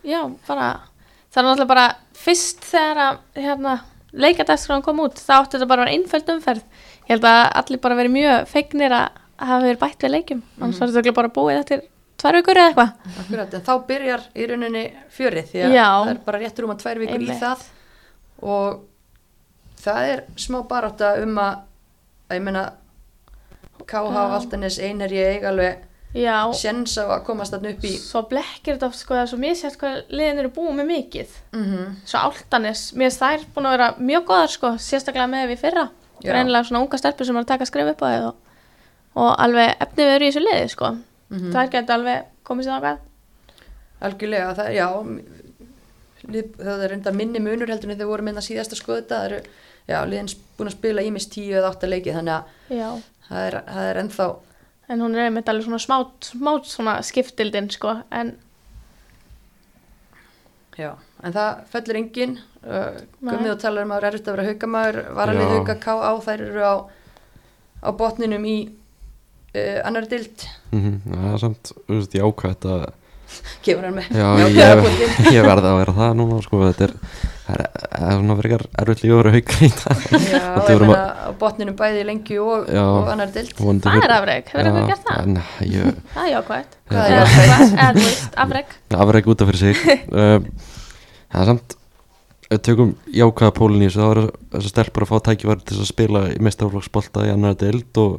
Já, bara það er náttúrulega bara fyrst þegar að hérna, leikadagskráin kom út þá átti þetta bara að vera einföld umferð. Ég held að allir bara verið mjög feignir að hafa verið bætt við leikjum. Annars var þetta bara búið eftir tvær vikur eða eitthvað Akkurat, en þá byrjar í rauninni fjörið því að Já. það er bara réttur um að tvær vikur í Einmitt. það og það er smá barátta um að, að ég meina KH Já. Altanes einar ég eiga alveg já, sjens á að komast þarna upp í svo blekkir þetta oft sko það er svo misjætt hvað liðin eru búið með mikið mm svo áltanis, mér finnst þær búin að vera mjög góðar sko, sérstaklega með við fyrra Já. reynilega svona unga stelpur sem er að taka skrif upp á þið og, og alveg efnið við eru í þessu liði sko, Mhm. þær geta alveg komið sér ákveð algjörlega, það, já það er enda minni munur heldur en þeir voru minna síðast að skoða þetta það eru, já, liðin búin að spila ímis tíu eða átta leiki þannig að það er, það er ennþá en hún er einmitt alveg svona smát, smát svona skiptildin sko, en já, en það fellur engin uh. Gummið og talar um að það er erfitt að vera haukamæður varalið Já. hauka ká á þær eru á, á botninum í uh, annar dild mm það er samt, þú veist, ég ákvæmt að gefur hann með Já, ég, ég verði að vera það núna sko, þetta er, það er, það er svona fyrir erfitt líf að vera haukar í það Já, Þetta ég meina á botninum bæði lengju og, Já. og annar dild það er afreg, hefur eitthvað gert það? Nei, ég, Það er er veist, afreg. afreg út af fyrir sig. Um, það er samt tökum jákvæða pólinn í þessu þá er þess að stelpur að fá tækifæri til að spila í meistarflokksbolta í annar deild og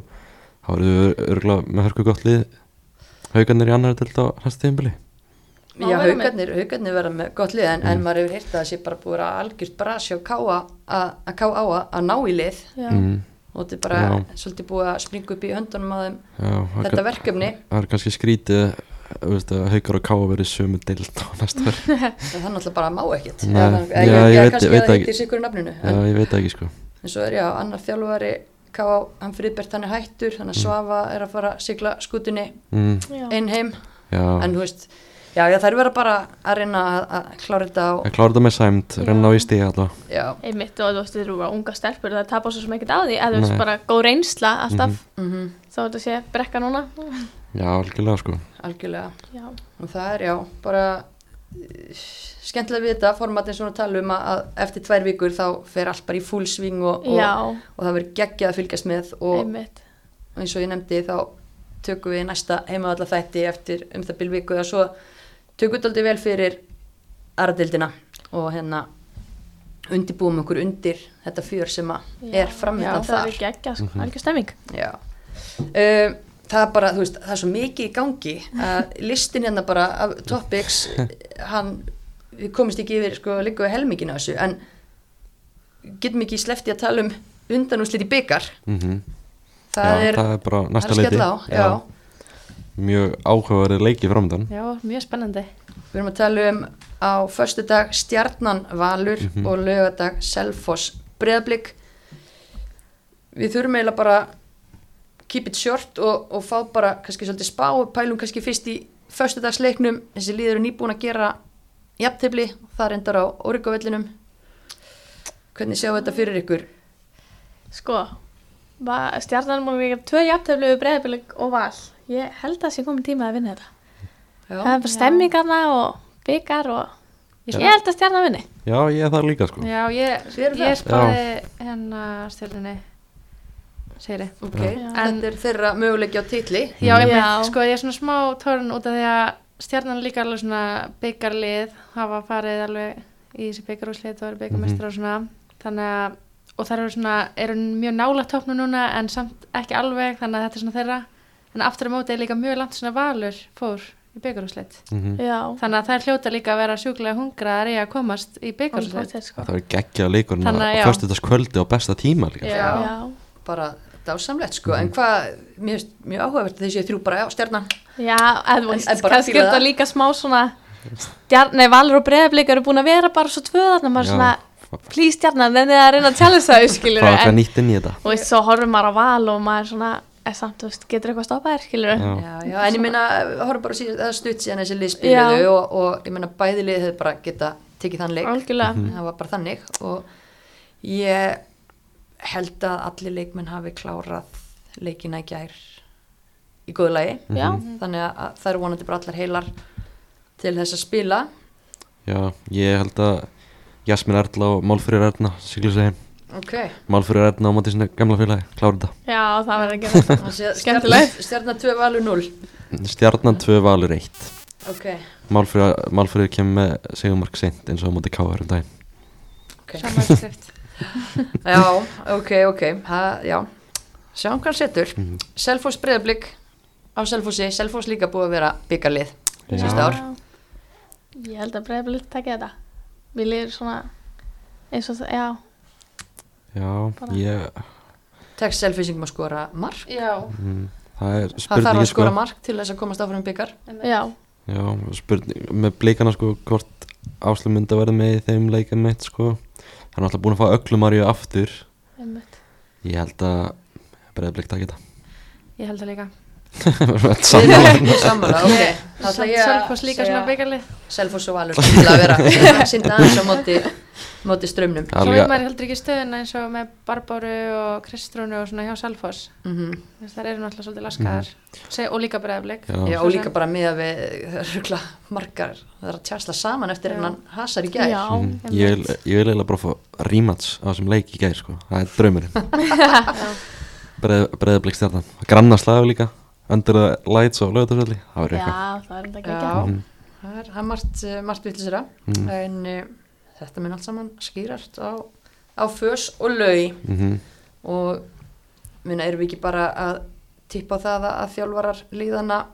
þá eru þau örgulega með hörku gott lið. Haugarnir í annar deild á næsta tíðinbili Má Já, haugarnir, haugarnir verða með gott lið en, en maður hefur heyrt að það sé bara búið að algjört brasi og káa að, að ká á að, ná í lið. Já. mm, og þetta er bara Já. svolítið búið að springa upp í höndunum að þeim. Já, þetta kann- verkefni. það er kannski skrítið að haugar og káa verið sömu deild á næsta verð en það náttúrulega bara má ekkit já, ég veit- ekki. en, ég sko. En svo er já, annar þjálfari ká hann friðbert hann er hættur þannig að Svafa er að fara að sigla skutunni mm, Já. inn heim. Já, en þú veist, já, já það er verið bara að reyna að, að klára þetta og, að klára þetta með sæmt renna á í stíð allavega já, Einmitt og þú veist, þið eru bara unga stelpur það tapar svo ekkert á því, eða þú veist bara góð reynsla alltaf, mhm, þá þetta sé brekka núna. já, algjörlega sko. Algjörlega. Já, og það er já, bara skemmtilega við þetta formatin svona tala um að, að eftir tvær vikur þá fer allt bara í full sving og, og, og það verður geggjað að fylgjast með og einmitt. eins og ég nefndi þá tökum við næsta heimaðalla þætti eftir um það byrj viku og svo tökum við aldrei vel fyrir aðradildina og hérna undibúum okkur undir þetta fjör sem að er framöndan Já, það þar er geggja, sko, Mhm. algjör stemming. Já. Um, það er bara, þú veist, það er svo mikið í gangi að listin hérna bara af topics, hann við komist ekki yfir, sko, líka við helmingina þessu, en getum ekki slefti að tala um undanúslit í byggar mm það, já, er, það er bara næsta leiti. á mjög áhugaverið leiki framöndan Já, mjög spennandi. við erum að tala um á förstu dag Stjarnan Valur Mhm. og lögadag Selfoss Breðablík við þurfum eiginlega bara keep it short og, og fá bara kannski svolítið spá, pælum kannski fyrst í föstudagsleiknum, þessi líður er nýbúin að gera jafntefli, það reyndar á Origovellinum hvernig sjáum við þetta fyrir ykkur? Sko, va- stjarnan múin að gera tvö jafnteflu við breyðabileg og val. Ég held að það sé komin tíma að vinna þetta. Já, Það er bara stemmingarna og byggar og Ég ég held að stjarnan vinni. já, ég er það líka sko. Já, ég, ég það? spáði hennar stjórnunni, segir ég. ok, Já. þetta er þeirra möguleiki á titli? Já, Já. með, sko, ég er svona smá tórn út af því að stjarnan er líka alveg svona byggarlið, hafa farið alveg í þessi byggarúslið og eru byggarmestrar og svona, þannig að og það eru svona, eru mjög nála tóknu núna en samt ekki alveg þannig að þetta er svona þeirra, en aftur á móti er líka mjög langt svona valur fór í byggarúslið, mm Já, þannig að það er hljóta líka að vera sjúklega hungraðar í að komast í byggarúslið Alveg, sko. það er geggjað leikurinn Bara dásamlegt sko, en hvað mér finnst mjög áhugavert að þessi þrjú bara, já, Stjarnan já, eða En- en kannski er þetta það. líka smá svona stjarn, nei, valur og breyðabileg eru búin að vera bara svo tvö þarna, maður Já. svona please stjarnan, en þið að reyna að challenge það, skilur hvað er en, nýtt inn í þetta og veist, svo horfum maður á val og maður svona, er samt, þú veist, getur eitthvað stoppað þér, skilur Já. Já, en ég meina, horfum bara síðan, það er stutt síðan þessi lið spiluðu Já. og, og ég meina bæði lið hefur bara geta tekið þann leik, algjörlega, það var bara þannig og ég held að allir leikmenn hafi klárað leikina í gær í góðu lagi, já, þannig að, að það eru vonandi bara allar heilar til þess að spila. Já, ég held að Jasmín Erla og Málfrýr Erna siglir sig heim ok, Málfrýr Erna á móti sinna gamla félagi, klára þetta. Já, það verður ekki þetta Skemmtilegt. stjarnar 2 valur 0 Stjarnan 2 valur 1 ok, Málfrýr, Málfrýr kemur með segumark seint eins og á móti Káar um daginn. Ok. Samanskrift. já, ok, ok. Ha, já, sjáum hvað setur. Mhm. Selfoss breyðablík á Selfossi, Selfoss líka búið að vera byggarlið síðust ár. Ég held að breyðabileg takja þetta. Við liður svona eins og það, já, Já, Bara- ég tekst Selfissingum að skora mark? Já, mm, það er það þarf spurning að skora mark til þess að komast áfram í byggar já, Já, spurning með blikana sko hvort Áslu myndi að verða með í þeim leikum mitt sko hann er alltaf búin að fá öglumarju aftur. Einmitt. ég held að breyðblik takk þetta Ég held það líka. Sammála. Ok. Það Selfoss líka svona byggarlið. Selfoss og Valur til að vera Sýnda aðeins á móti, móti strömmnum Svo er maður heldur ekki stöðuna eins og með Barbáru og Kristrúnu og svona hjá Selfoss. Mm Það eru náttúrulega svolítið laskaðar. Mhm. og líka Já. Já, og líka bara með að við rögla margar, það er að tjásla saman eftir Já. hennan hasar í gær. Já, Mhm. einmitt. ég vil, ég vil eiginlega bara fá rímats á þessum leik í gær sko. Það er draumurinn. Breið, breyðblik stjarnan. Granna slagu líka. Under the lights og verður Já, það er enda ekki Mhm. Það er, það er margt, eh, margt vitlisera Mhm. en uh, þetta mun allt saman skýrast á, á fös og lau Mhm. og minna erum við ekki bara að tippa það að, að þjálfarar líðana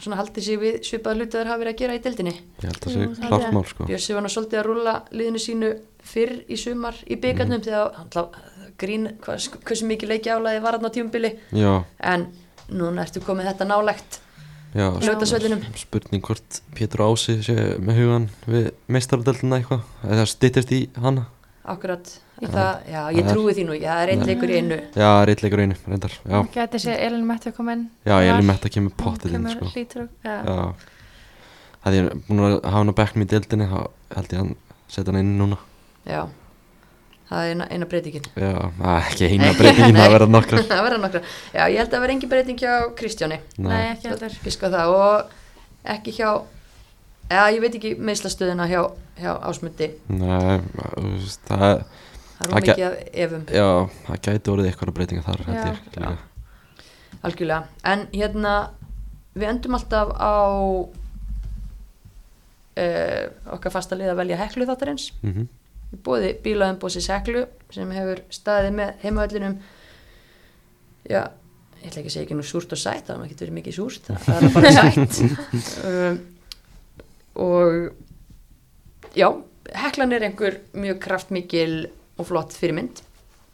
svona haldi sig við svipaða hluti þeir hafa verið að gera í deildinni? Ég held að það sé klart er- mál sko. Bjössi var nú svolítið að rúlla liðinu sínu fyrr í sumar í byggarnum Mhm. þegar hann grín hvað, hversu mikið leiki álæði var hann á tímubili já, en núna ertu komið þetta nálegt já, spurning hvort Pétur Ási sé með hugan við meistaradeldina eitthvað eða styttist í hana? Akkurat. Já. það, já, ég trúi því nú, já, það er einn Já. leikur í einu. Einu, reyndar já, Gæti sé Elin Mætti að koma inn já þetta að kemur pottið inn sko. það er búin að hafa hann á bekknum í deildinni þá held ég að hann setja hann inn núna. Já, það er eina, eina breytingin. Já, að, ekki eina breytingin Nei. að vera nokkra það verða nokkra, já, ég held að það verða engin breyting hjá Kristjáni. Nei, ekki heldur. Fiska það. Og ekki hjá eða ég veit ekki meðslastöðuna hjá, hjá ásmundi. Nei, þú veist, það, það er Það ómikið af efum já, það gæti orðið eitthvað breytinga þar Já. algjörlega, en hérna við endum alltaf á uh, okkar fasta lið að velja heklu þáttarins. Mhm. Við bóði bílaðumbósis heklu sem hefur staðið með heimavöllinum já ég ætla ekki að segja ekki nú súrt og sætt það er ekki verið mikið súrt, það er bara sætt. Um, og já, heklan er einhver mjög kraftmikil og flott fyrirmynd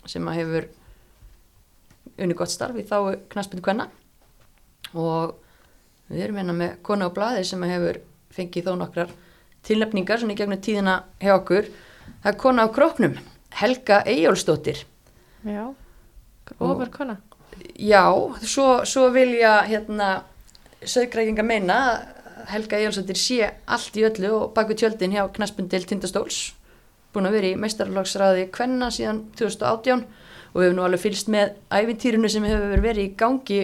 sem að hefur unni gott starf í þá knaspinu kvenna. Og við erum hérna með konu á blaði sem að hefur fengið þó nokkrar tilnefningar svona í gegnum tíðina hjá okkur það er kona á króknum Helga Eyjólfsdóttir. Já, ofur kona. Já, svo, svo vilja hérna sögrækinga meina að Helga Eyjálsdóttir sé allt í öllu og baku tjöldin hjá knaspundil Tindastóls búin að vera í meistarlagsræði Kvenna síðan 2018 og við hefum nú alveg fylgst með ævintýrinu sem hefur verið í gangi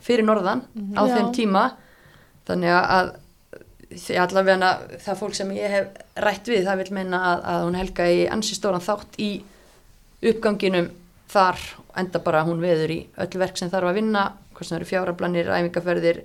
fyrir norðan á Já. þeim tíma. Þannig að allavega það fólk sem ég hef rætt við það vil meina að, að hún Helga í ansi stóran þátt í uppganginum þar enda bara hún veður í öll verk sem þarf að vinna hvort sem það eru fjárablanir, æfingaferðir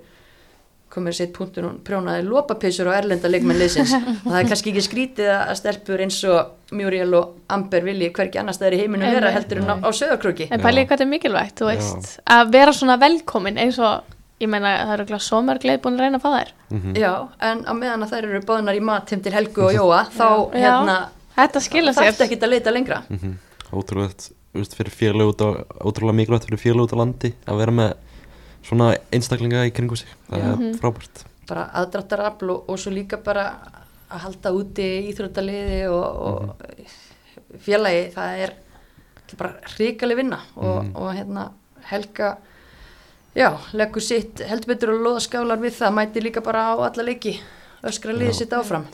komur að setja punktur hún prjónaði lópapeysur og erlenda leikmenn liðsins. Og það er kannski ekki skrítið að stelpur eins og Muriel og Amber vilji hverki annars það er í heiminum vera heldur en á, á söðakróki En pælið hvað þetta er mikilvægt, þú veist, að vera svona velkomin eins og, ég meina, það eru glæð svo mörg leið búin að reyna að fá þær. Mhm. Já, en á meðan að þær eru báðnar í mat heim til Helgu og Jóa þá Já. hérna Þetta skila sér. þarftu ekki að leita lengra Mhm. Ótrúlegt, þú veist, fyrir félag út á, ótrúlega mikilvægt fyrir félag út á landi að vera með svona einstaklinga í kringu sig, það Já. er frábært bara aðdráttarafl og, og svo líka bara að halda úti íþróttaliði og, og félagi, það er bara hrikaleg vinna og, Mhm. og hérna Helga já, leggur sitt heldur betur og loða skálar við það, mæti líka bara á alla leiki, öskra liðið sitt áfram.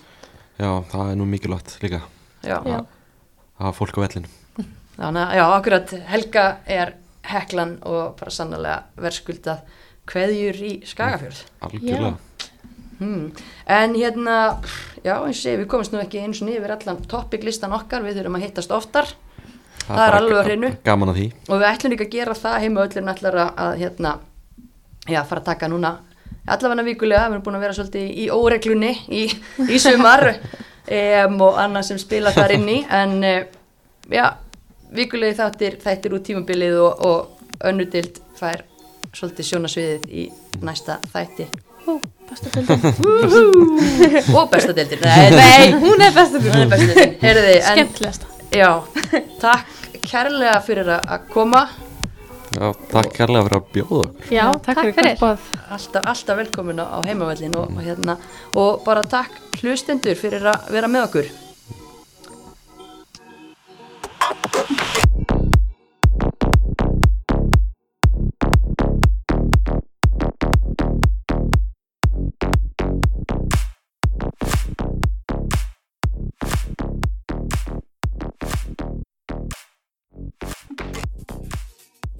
Já, það er nú mikilvægt líka. Já, að hafa fólk á vellinu. Þannig að já, akkurat Helga er heklan og bara sannlega verðskuldað kveðjur í Skagafjörð. Algjörlega. Hmm. En hérna, já eins og segi, við komumst nú ekki eins og niður allan toppiklistan okkar, við þurfum að hittast oftar. Það er bara alveg hreinu. Að því. Og við ætlum líka að gera það heima öllum ætlar að, að hérna, já, fara að taka núna allavega vikulega, við erum búin að vera svolítið í óreglunni í, í sumar um, og annað sem spila þar inn í, en uh, já, vikulegi þáttir þættir út tímabilið og, og önnudild fær svolítið sjónasviðið í næsta þætti. Hú, besta tildin. og besta deildir, nei, nei, hún er besta deildir, hún besta deildir, heyrði, en Skemmtilegasta. já, takk kærlega fyrir að að koma Já, takk kærlega fyrir að bjóða okkur. Já, takk, takk fyrir, fyrir. Alltaf, alltaf velkomin á heimavellin og, og, hérna, og bara takk hlustendur fyrir að vera með okkur.